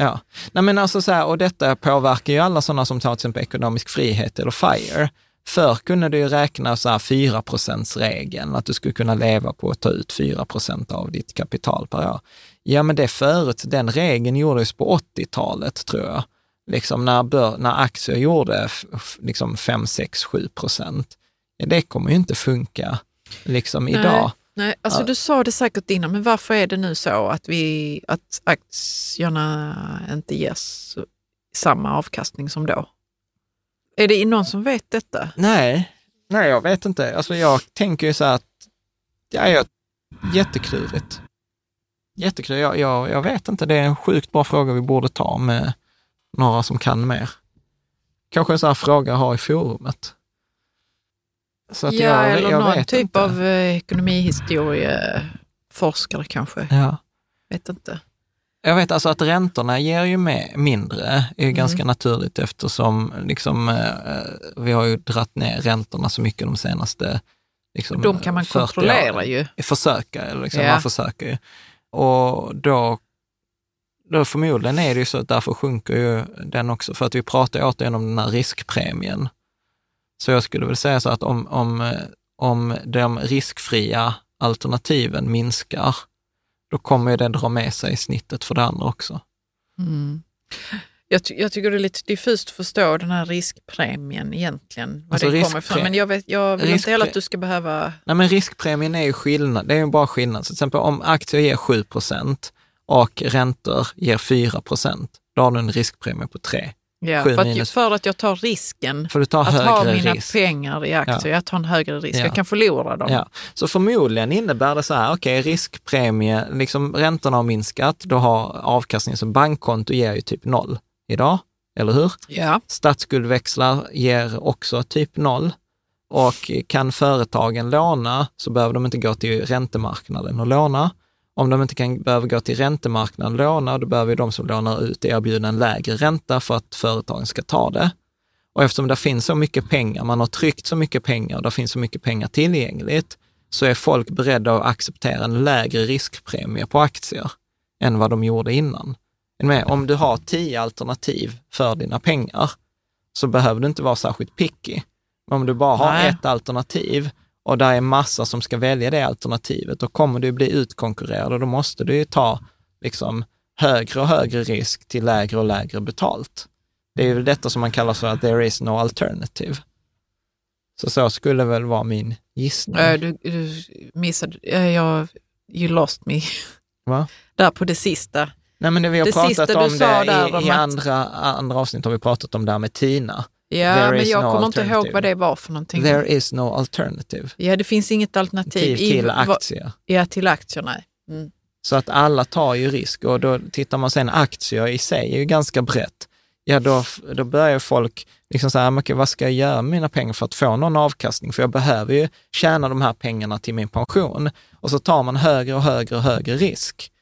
Ja, nej men alltså så här, och detta påverkar ju alla sådana som tar till exempel ekonomisk frihet eller FIRE. Förr kunde du ju räkna så här 4 regeln att du skulle kunna leva på att ta ut 4 av ditt kapital per år. Ja, men det förut, den regeln gjordes på 80-talet tror jag. Liksom när, bör, när aktier gjorde liksom 5, 6, 7 procent. Ja, det kommer ju inte funka liksom idag. Nej, alltså du sa det säkert innan, men varför är det nu så att, vi, att aktierna inte ges samma avkastning som då? Är det någon som vet detta? Nej, nej jag vet inte. Alltså jag tänker ju så här att, ja, jag, jätteklurigt. Jätteklurigt. Jag, jag, jag vet inte, det är en sjukt bra fråga vi borde ta med några som kan mer. Kanske en sån här fråga att ha i forumet. Så att ja, jag, eller jag någon typ inte. av eh, ekonomihistorieforskare kanske. Ja. Vet inte. Jag vet alltså att räntorna ger ju med mindre, är Mm. ganska naturligt eftersom liksom, eh, vi har ju dratt ner räntorna så mycket de senaste liksom, De kan man 40 kontrollera åren. ju. Försöka, liksom, Ja. man försöker ju. Och då, då förmodligen är det ju så att därför sjunker ju den också, för att vi pratar återigen om den här riskpremien. Så jag skulle väl säga så att om, om, eh, om de riskfria alternativen minskar, då kommer ju det dra med sig snittet för det andra också. Mm. Jag, ty- jag tycker det är lite diffust att förstå den här riskpremien egentligen. Var Alltså den kommer ifrån. Men jag, vet, jag vill inte heller att du ska behöva... Nej, men riskpremien är ju skillnad. Det är ju bara skillnad. Så till exempel om aktier ger 7% och räntor ger 4% då har du en riskpremie på 3. Ja, för, att, minus- för att jag tar risken att ha mina risk. pengar i aktier. Jag tar en högre risk. Ja. Jag kan förlora dem. Ja, så förmodligen innebär det så här, okej, riskpremie, liksom räntorna har minskat, då har avkastningen som bankkonto ger ju typ noll idag, eller hur? Ja. Statsskuldväxlar ger också typ noll. Och kan företagen låna så behöver de inte gå till räntemarknaden och låna. Om de inte kan, behöver gå till räntemarknaden och låna, då behöver de som lånar ut erbjuda en lägre ränta för att företagen ska ta det. Och eftersom det finns så mycket pengar, man har tryckt så mycket pengar och det finns så mycket pengar tillgängligt, så är folk beredda att acceptera en lägre riskpremie på aktier än vad de gjorde innan. Om du har tio alternativ för dina pengar, så behöver du inte vara särskilt picky. Men om du bara har Nej. ett alternativ och där är massa som ska välja det alternativet, då kommer du bli utkonkurrerad och då måste du ju ta liksom högre och högre risk till lägre och lägre betalt. Det är ju detta som man kallar för att there is no alternative. Så så skulle väl vara min gissning. Äh, Du, du missade, äh, jag, you lost me Va? där på det sista. Nej, men det, vi har Det pratat om det i, i andra, andra avsnitt har vi pratat om det här med Tina. Ja, There men jag no kommer inte ihåg vad det var för någonting. There is no alternative Ja, det finns inget alternativ. till, till aktier. Ja, till aktier, nej. Mm. Så att alla tar ju risk och då tittar man sen aktier i sig är ju ganska brett. Ja, då, då börjar folk liksom säga, men okej, vad ska jag göra med mina pengar för att få någon avkastning? För jag behöver ju tjäna de här pengarna till min pension. Och så tar man högre och högre och högre risk.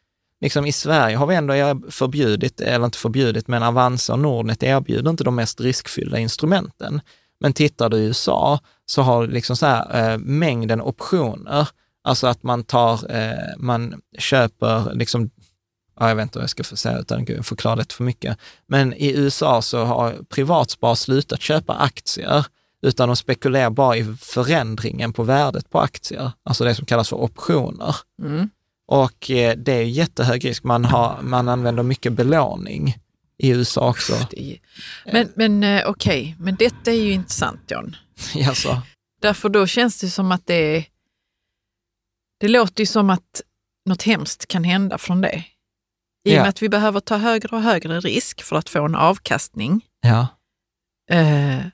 Liksom I Sverige har vi ändå förbjudit, eller inte förbjudit, men Avanza och Nordnet erbjuder inte de mest riskfyllda instrumenten. Men tittar du i USA så har liksom så här, eh, mängden optioner, alltså att man tar, eh, man köper liksom ja, jag vet inte vad jag ska få säga utan att förklara det för mycket. Men i USA så har privatspar slutat köpa aktier, utan de spekulerar bara i förändringen på värdet på aktier, alltså det som kallas för optioner. Mm. Och eh, det är jättehög risk. Man, har, man använder mycket belåning i USA också. Men, men eh, okej, men detta är ju intressant John. [laughs] Alltså, Därför då känns det som att det är... Det låter ju som att något hemskt kan hända från det. I och Ja. med att vi behöver ta högre och högre risk för att få en avkastning. ja, Eh,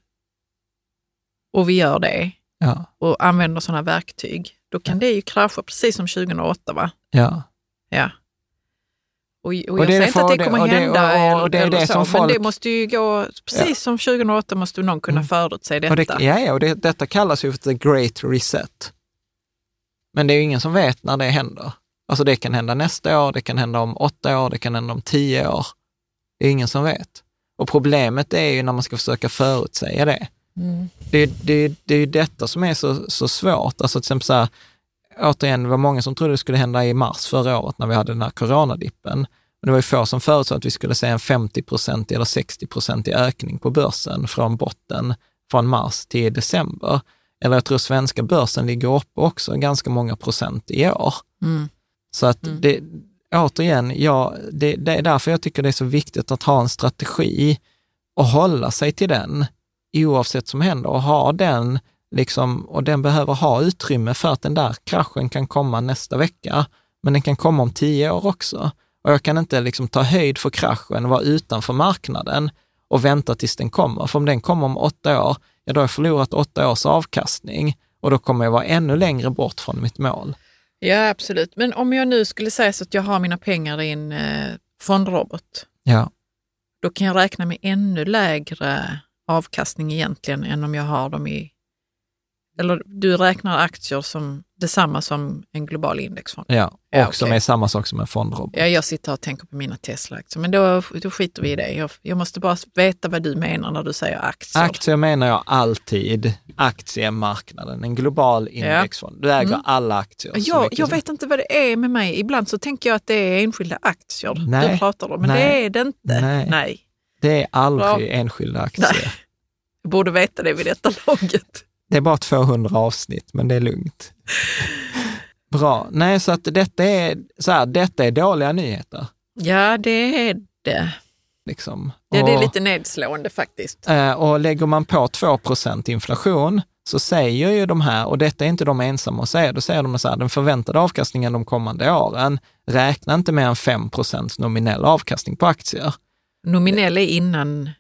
och vi gör det ja, och använder sådana verktyg. Då kan det ju krascha precis som 2008 va? ja. Ja. Och, och, jag säger inte att det kommer och det- hända och- och det är det så, som men folk- det måste ju gå, precis som 2008 måste någon kunna förutse detta. Och det, ja, ja, och det, detta kallas ju för the great reset. Men det är ju ingen som vet när det händer. Alltså det kan hända nästa år, det kan hända om åtta år, det kan hända om tio år. Det är ingen som vet. Och problemet är ju när man ska försöka förutsäga det. Mm. Det, det, det är ju detta som är så, så svårt. Alltså till exempel så här, återigen, det var många som trodde det skulle hända i mars förra året när vi hade den här coronadippen. Men det var ju få som förutsåg att vi skulle se en 50% eller 60 i ökning på börsen från botten från mars till december. Eller jag tror svenska börsen ligger uppe också ganska många procent i år. Mm. Så att det, återigen, ja, det, det är därför jag tycker det är så viktigt att ha en strategi och hålla sig till den oavsett som händer och ha den, liksom, och den behöver ha utrymme för att den där kraschen kan komma nästa vecka, men den kan komma om tio år också. Och jag kan inte liksom ta höjd för kraschen och vara utanför marknaden och vänta tills den kommer. För om den kommer om åtta år, ja då har jag förlorat åtta års avkastning och då kommer jag vara ännu längre bort från mitt mål. Ja, absolut. Men om jag nu skulle säga så att jag har mina pengar i en eh, fondrobot, Ja, då kan jag räkna med ännu lägre avkastning egentligen än om jag har dem i... Eller du räknar aktier som detsamma som en global indexfond. ja. och Ja, som okej. är samma sak som en fondrobot. Ja, jag sitter och tänker på mina Tesla-aktier, men då, då skiter vi i det. Jag, jag måste bara veta vad du menar när du säger aktier. Aktier menar jag alltid aktiemarknaden, en global indexfond. Du äger Mm. alla aktier. Jag, jag vet inte vad det är med mig. Ibland så tänker jag att det är enskilda aktier Nej. du pratar om, men Nej. det är det inte. Nej. Nej. Det är aldrig Ja. enskilda aktier. Nej. Jag borde veta det vid detta laget. Det är bara 200 avsnitt, men det är lugnt. Bra. Nej, så att detta är, så här, detta är dåliga nyheter. Ja, det är det. Liksom. Ja, det är lite nedslående faktiskt. Eh, Och lägger man på 2% inflation så säger ju de här, och detta är inte de ensamma att säga, då säger de så här, den förväntade avkastningen de kommande åren, räkna inte med en 5% nominell avkastning på aktier. Nominell är innan,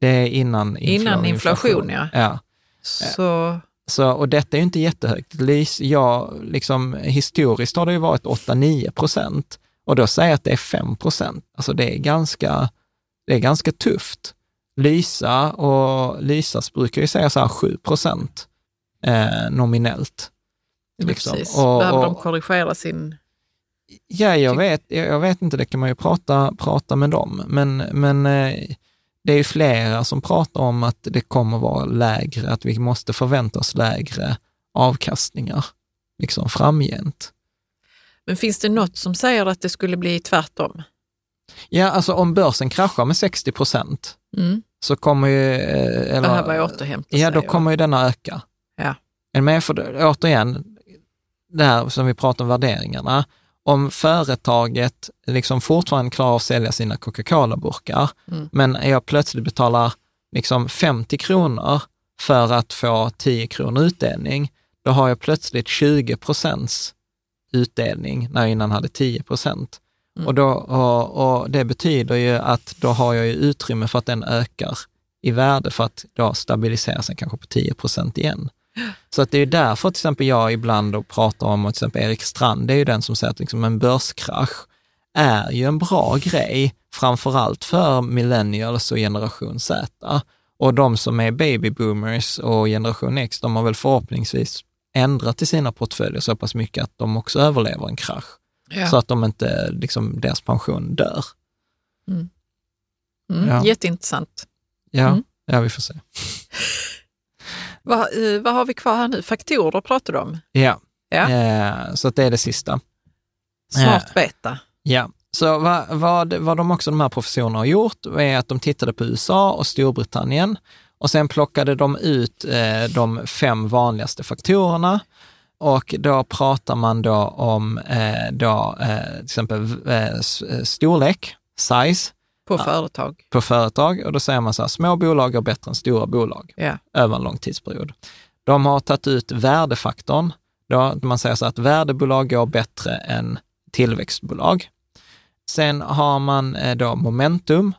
Det är innan, infla- Innan inflation, ja. ja. så Så, och detta är ju inte jättehögt. Lys- Ja, liksom, historiskt har det ju varit 8-9 procent och då säger jag att det är 5 procent. Alltså det är ganska, det är ganska tufft. Lysa och Lysas brukar ju säga så här 7 procent eh, nominellt. Liksom. precis. Och- behöver de och- korrigera sin... Ja, jag vet, jag vet inte, det kan man ju prata, prata med dem. Men, men eh, det är ju flera som pratar om att det kommer vara lägre, att vi måste förvänta oss lägre avkastningar liksom framgent. Men finns det något som säger att det skulle bli tvärtom? Ja, alltså om börsen kraschar med 60 procent Mm. så kommer ju... eh, Eller, Behöver återhämta Ja, sig då och- kommer ju denna öka. Ja. Med? För återigen, det här som vi pratar om värderingarna. Om företaget liksom fortfarande klarar av att sälja sina Coca-Cola-burkar, Mm. men jag plötsligt betalar liksom 50 kronor för att få 10 kronor utdelning, då har jag plötsligt 20 procents utdelning när jag innan hade 10 procent. Mm. Och, då, och, och det betyder ju att då har jag ju utrymme för att den ökar i värde för att då stabilisera sig kanske på 10 procent igen. Så att det är därför till exempel jag ibland pratar om, och till exempel Erik Strand, det är ju den som säger att liksom en börskrasch är ju en bra grej, framförallt för millennials och generation Z. Och de som är baby boomers och generation X, de har väl förhoppningsvis ändrat i sina portföljer så pass mycket att de också överlever en krasch. Ja. Så att de inte, liksom, deras pension dör. Mm, Ja. Jätteintressant. Ja, Mm. ja vi får se. [laughs] Vad, eh, vad har vi kvar här nu? Faktorer pratar du om. Ja, Ja. Eh, så det är det sista. Smart beta. Ja, Så vad, vad, vad de också, de här professorerna har gjort, är att de tittade på USA och Storbritannien och sen plockade de ut eh, de fem vanligaste faktorerna och då pratar man då om eh, då, eh, till exempel eh, storlek, size, På företag. på företag och då säger man så här, små bolag är bättre än stora bolag Ja. över en lång tidsperiod. De har tagit ut värdefaktorn. Då man säger så att värdebolag går bättre än tillväxtbolag. Sen har man eh, då momentum,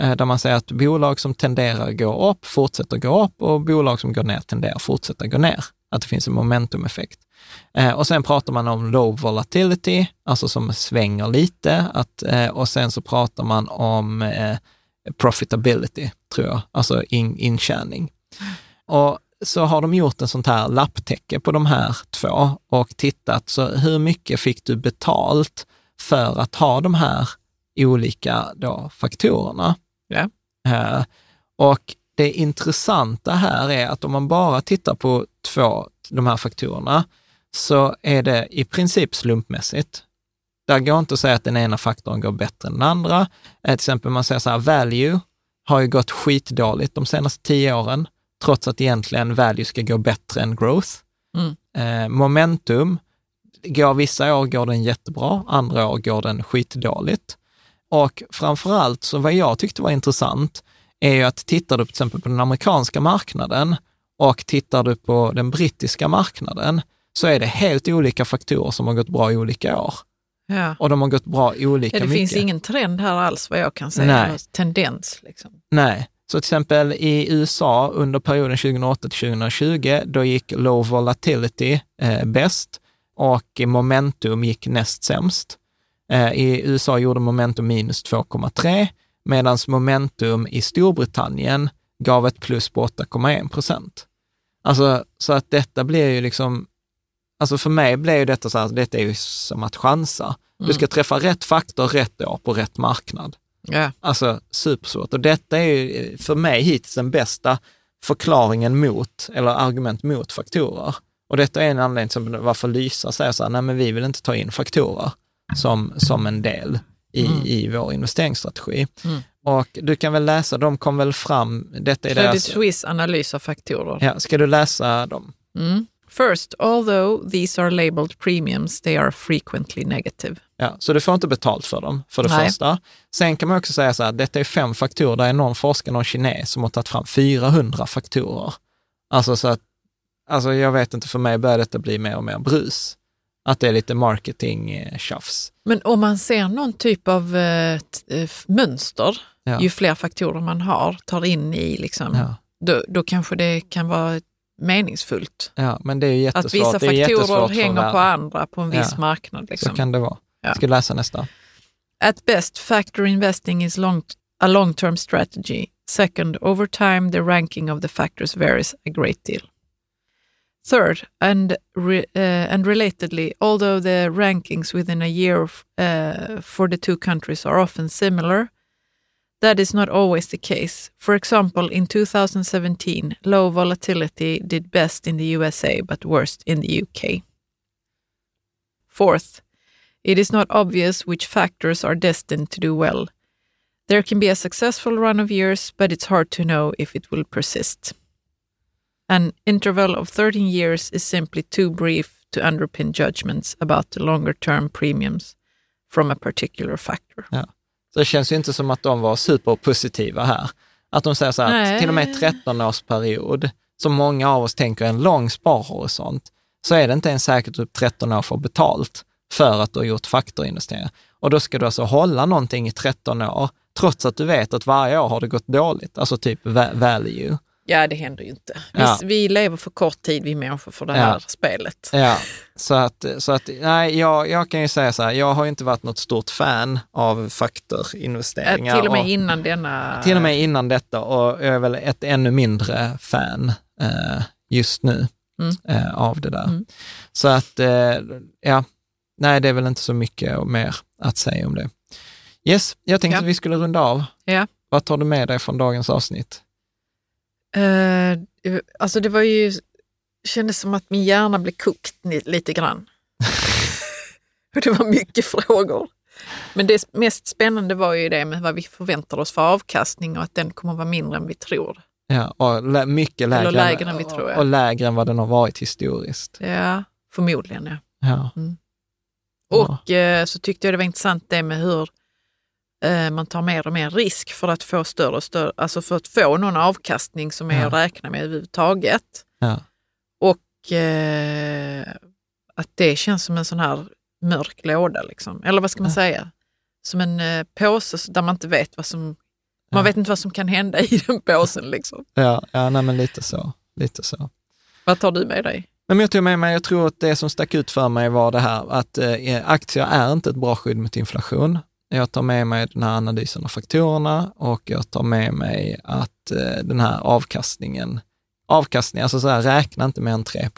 eh, där man säger att bolag som tenderar att gå upp fortsätter gå upp och bolag som går ner tenderar att fortsätta gå ner. Att det finns en momentumeffekt. Eh, Och sen pratar man om low volatility, alltså som svänger lite. Att, eh, och sen så pratar man om eh, profitability, tror jag, alltså in, intjäning. Och så har de gjort en sånt här lapptäcke på de här två och tittat, så hur mycket fick du betalt för att ha de här olika då, faktorerna? Eh, och det intressanta här är att om man bara tittar på två, de här faktorerna, så är det i princip slumpmässigt. Där går inte att säga att den ena faktorn går bättre än den andra. Till exempel man säger så här, value har ju gått skitdåligt de senaste tio åren, trots att egentligen value ska gå bättre än growth. Mm. Eh, momentum, går vissa år går den jättebra, andra år går den skitdåligt. Och framför allt, så vad jag tyckte var intressant, är ju att tittar du till exempel på den amerikanska marknaden och tittar du på den brittiska marknaden, så är det helt olika faktorer som har gått bra i olika år. Ja. Och de har gått bra olika Ja, det mycket. finns ingen trend här alls vad jag kan säga. Nej. Tendens. Liksom. Nej. Så till exempel i USA under perioden 2008 till 2020, då gick low volatility eh, bäst och momentum gick näst sämst. Eh, I USA gjorde momentum minus 2,3 medan momentum i Storbritannien gav ett plus på 8,1 procent. Alltså, så att detta blir ju liksom, alltså för mig ju detta så här, detta är ju som att chansa. Du ska träffa rätt faktor rätt år på rätt marknad. Ja. Alltså supersvårt. Och detta är ju för mig hittills den bästa förklaringen mot, eller argument mot faktorer. Och detta är en anledning till varför Lysa säger så här, nej men vi vill inte ta in faktorer som, som en del i, i vår investeringsstrategi. Och du kan väl läsa, de kom väl fram, detta är Credit deras... Suisse analys av faktorer. Ja, ska du läsa dem? Mm. First, although these are labeled premiums, they are frequently negative. Ja, så du får inte betalt för dem, för det Nej. första. Sen kan man också säga så här, detta är fem faktorer, det är någon forskare, någon kines som har tagit fram 400 faktorer. Alltså så att, alltså jag vet inte, för mig börjar detta bli mer och mer brus. Att det är lite marketing-tjafs. Men om man ser någon typ av eh, eh, mönster, Ja. ju fler faktorer man har, tar in i, liksom, Ja. då, då kanske det kan vara meningsfullt. Ja, men det är jättesvårt. Att vissa faktorer hänger på andra på en viss Ja. marknad. Liksom. Så kan det vara. Ja. Ska du läsa nästa? At best, factor investing is long, a long-term strategy. Second, over time, the ranking of the factors varies a great deal. Third, and re, uh, and relatedly, although the rankings within a year uh, for the two countries are often similar, that is not always the case. For example, in 2017, low volatility did best in the USA but worst in the UK. Fourth, it is not obvious which factors are destined to do well. There can be a successful run of years, but it's hard to know if it will persist. An interval of 13 years is simply too brief to underpin judgments about the longer term premiums from a particular factor. Så det känns ju inte som att de var superpositiva här. Att de säger så här, Nej. att till och med 13-årsperiod, som många av oss tänker är en lång sparhorisont, så är det inte ens säkert att 13 år får betalt för att du har gjort faktorinvesteringar. Och då ska du alltså hålla någonting i 13 år, trots att du vet att varje år har det gått dåligt, alltså typ va- value. Ja, det händer ju inte. Vi, Ja. vi lever för kort tid, vi människor, för det Ja. här spelet. Ja, så att, så att nej, jag, jag kan ju säga så här, jag har ju inte varit något stort fan av Äh, faktorinvesteringar. till och med och- innan denna... Till och med innan detta och jag är väl ett ännu mindre fan eh, just nu Mm. eh, av det där. Mm. Så att, eh, ja, nej det är väl inte så mycket mer att säga om det. Yes, jag tänkte Ja. att vi skulle runda av. Ja. Vad tar du med dig från dagens avsnitt? Eh, alltså det var ju, kändes som att min hjärna blev kokt lite grann. [laughs] Och det var mycket frågor. Men det mest spännande var ju det med vad vi förväntar oss för avkastning och att den kommer vara mindre än vi tror. Ja, och lä- mycket lägre, Eller lägre än vi tror, ja. och lägre än vad den har varit historiskt. Ja, förmodligen ja. Ja. Och eh, så tyckte jag det var intressant det med hur man tar mer och mer risk för att få större och större, alltså för att få någon avkastning som är Ja. att räkna med överhuvudtaget. Ja. Och eh, att det känns som en sån här mörk låda, liksom. eller vad ska man Ja. säga? Som en eh, påse där man inte vet vad som, man vet inte vad som kan hända i den påsen. Liksom. Ja, ja nej, men lite så. Lite så. Vad tar du med dig? Men jag tog med mig, jag tror att det som stack ut för mig var det här att eh, aktier är inte ett bra skydd mot inflation. Jag tar med mig den här analysen av faktorerna och jag tar med mig att eh, den här avkastningen, avkastning, alltså så här, räkna inte med en 3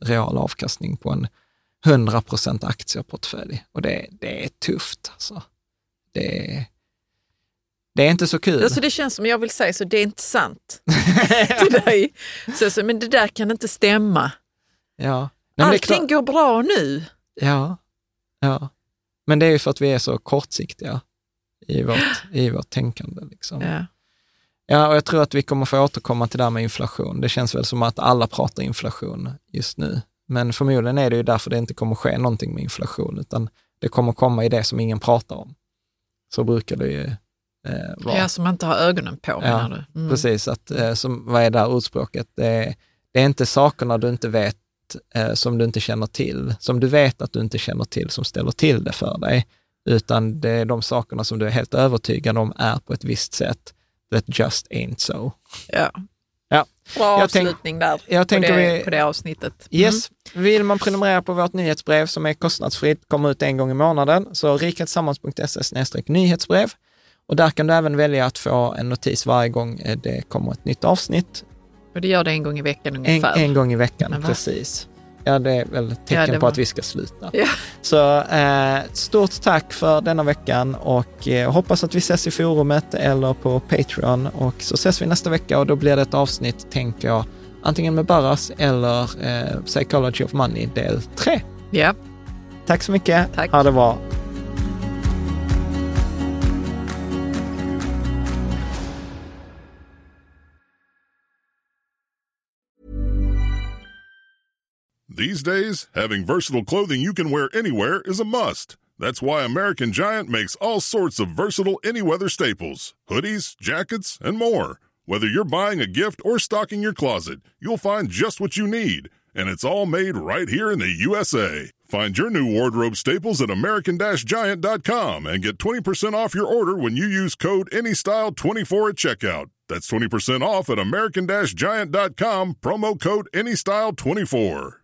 real avkastning på en 100% aktieportfölj. Och det, det är tufft alltså. Det, det är inte så kul. Alltså det känns som jag vill säga så det är inte sant [laughs] till dig. Så, så, men det där kan inte stämma. ja. Nej, Allting går bra nu. Ja, ja. Men det är ju för att vi är så kortsiktiga i vårt, [gasps] i vårt tänkande. Liksom. Ja. Ja. och jag tror att vi kommer få återkomma till det här med inflation. Det känns väl som att alla pratar inflation just nu. Men förmodligen är det ju därför det inte kommer ske någonting med inflation, utan det kommer komma i det som ingen pratar om. Så brukar det ju eh, vara. Ja, som man inte har ögonen på menar du? Mm. Precis, att, eh, som, vad är det här ordspråket? Det är, det är inte sakerna du inte vet eh, som du inte känner till, som du vet att du inte känner till som ställer till det för dig, utan det är de sakerna som du är helt övertygad om är på ett visst sätt, that just ain't so. Ja. Ja. Bra Jag tänk- avslutning där jag på, det, vi- på det avsnittet. Mm. Yes, vill man prenumerera på vårt nyhetsbrev som är kostnadsfritt, kommer ut en gång i månaden, så riketillsammans.se nyhetsbrev. Och där kan du även välja att få en notis varje gång eh, det kommer ett nytt avsnitt. Och det gör det en gång i veckan En, ungefär. en gång i veckan, precis. Ja, det är väl tecken Ja, på att vi ska sluta. Ja. Så eh, stort tack för denna veckan och eh, hoppas att vi ses i forumet eller på Patreon och så ses vi nästa vecka och då blir det ett avsnitt, tänker jag, antingen med Barras eller eh, Psychology of Money del 3. ja. Tack så mycket. Tack. Ha det bra. These days, having versatile clothing you can wear anywhere is a must. That's why American Giant makes all sorts of versatile any-weather staples, hoodies, jackets, and more. Whether you're buying a gift or stocking your closet, you'll find just what you need. And it's all made right here in the USA. Find your new wardrobe staples at American-Giant.com and get 20% off your order when you use code ANYSTYLE24 at checkout. That's 20% off at American-Giant.com, promo code ANYSTYLE24.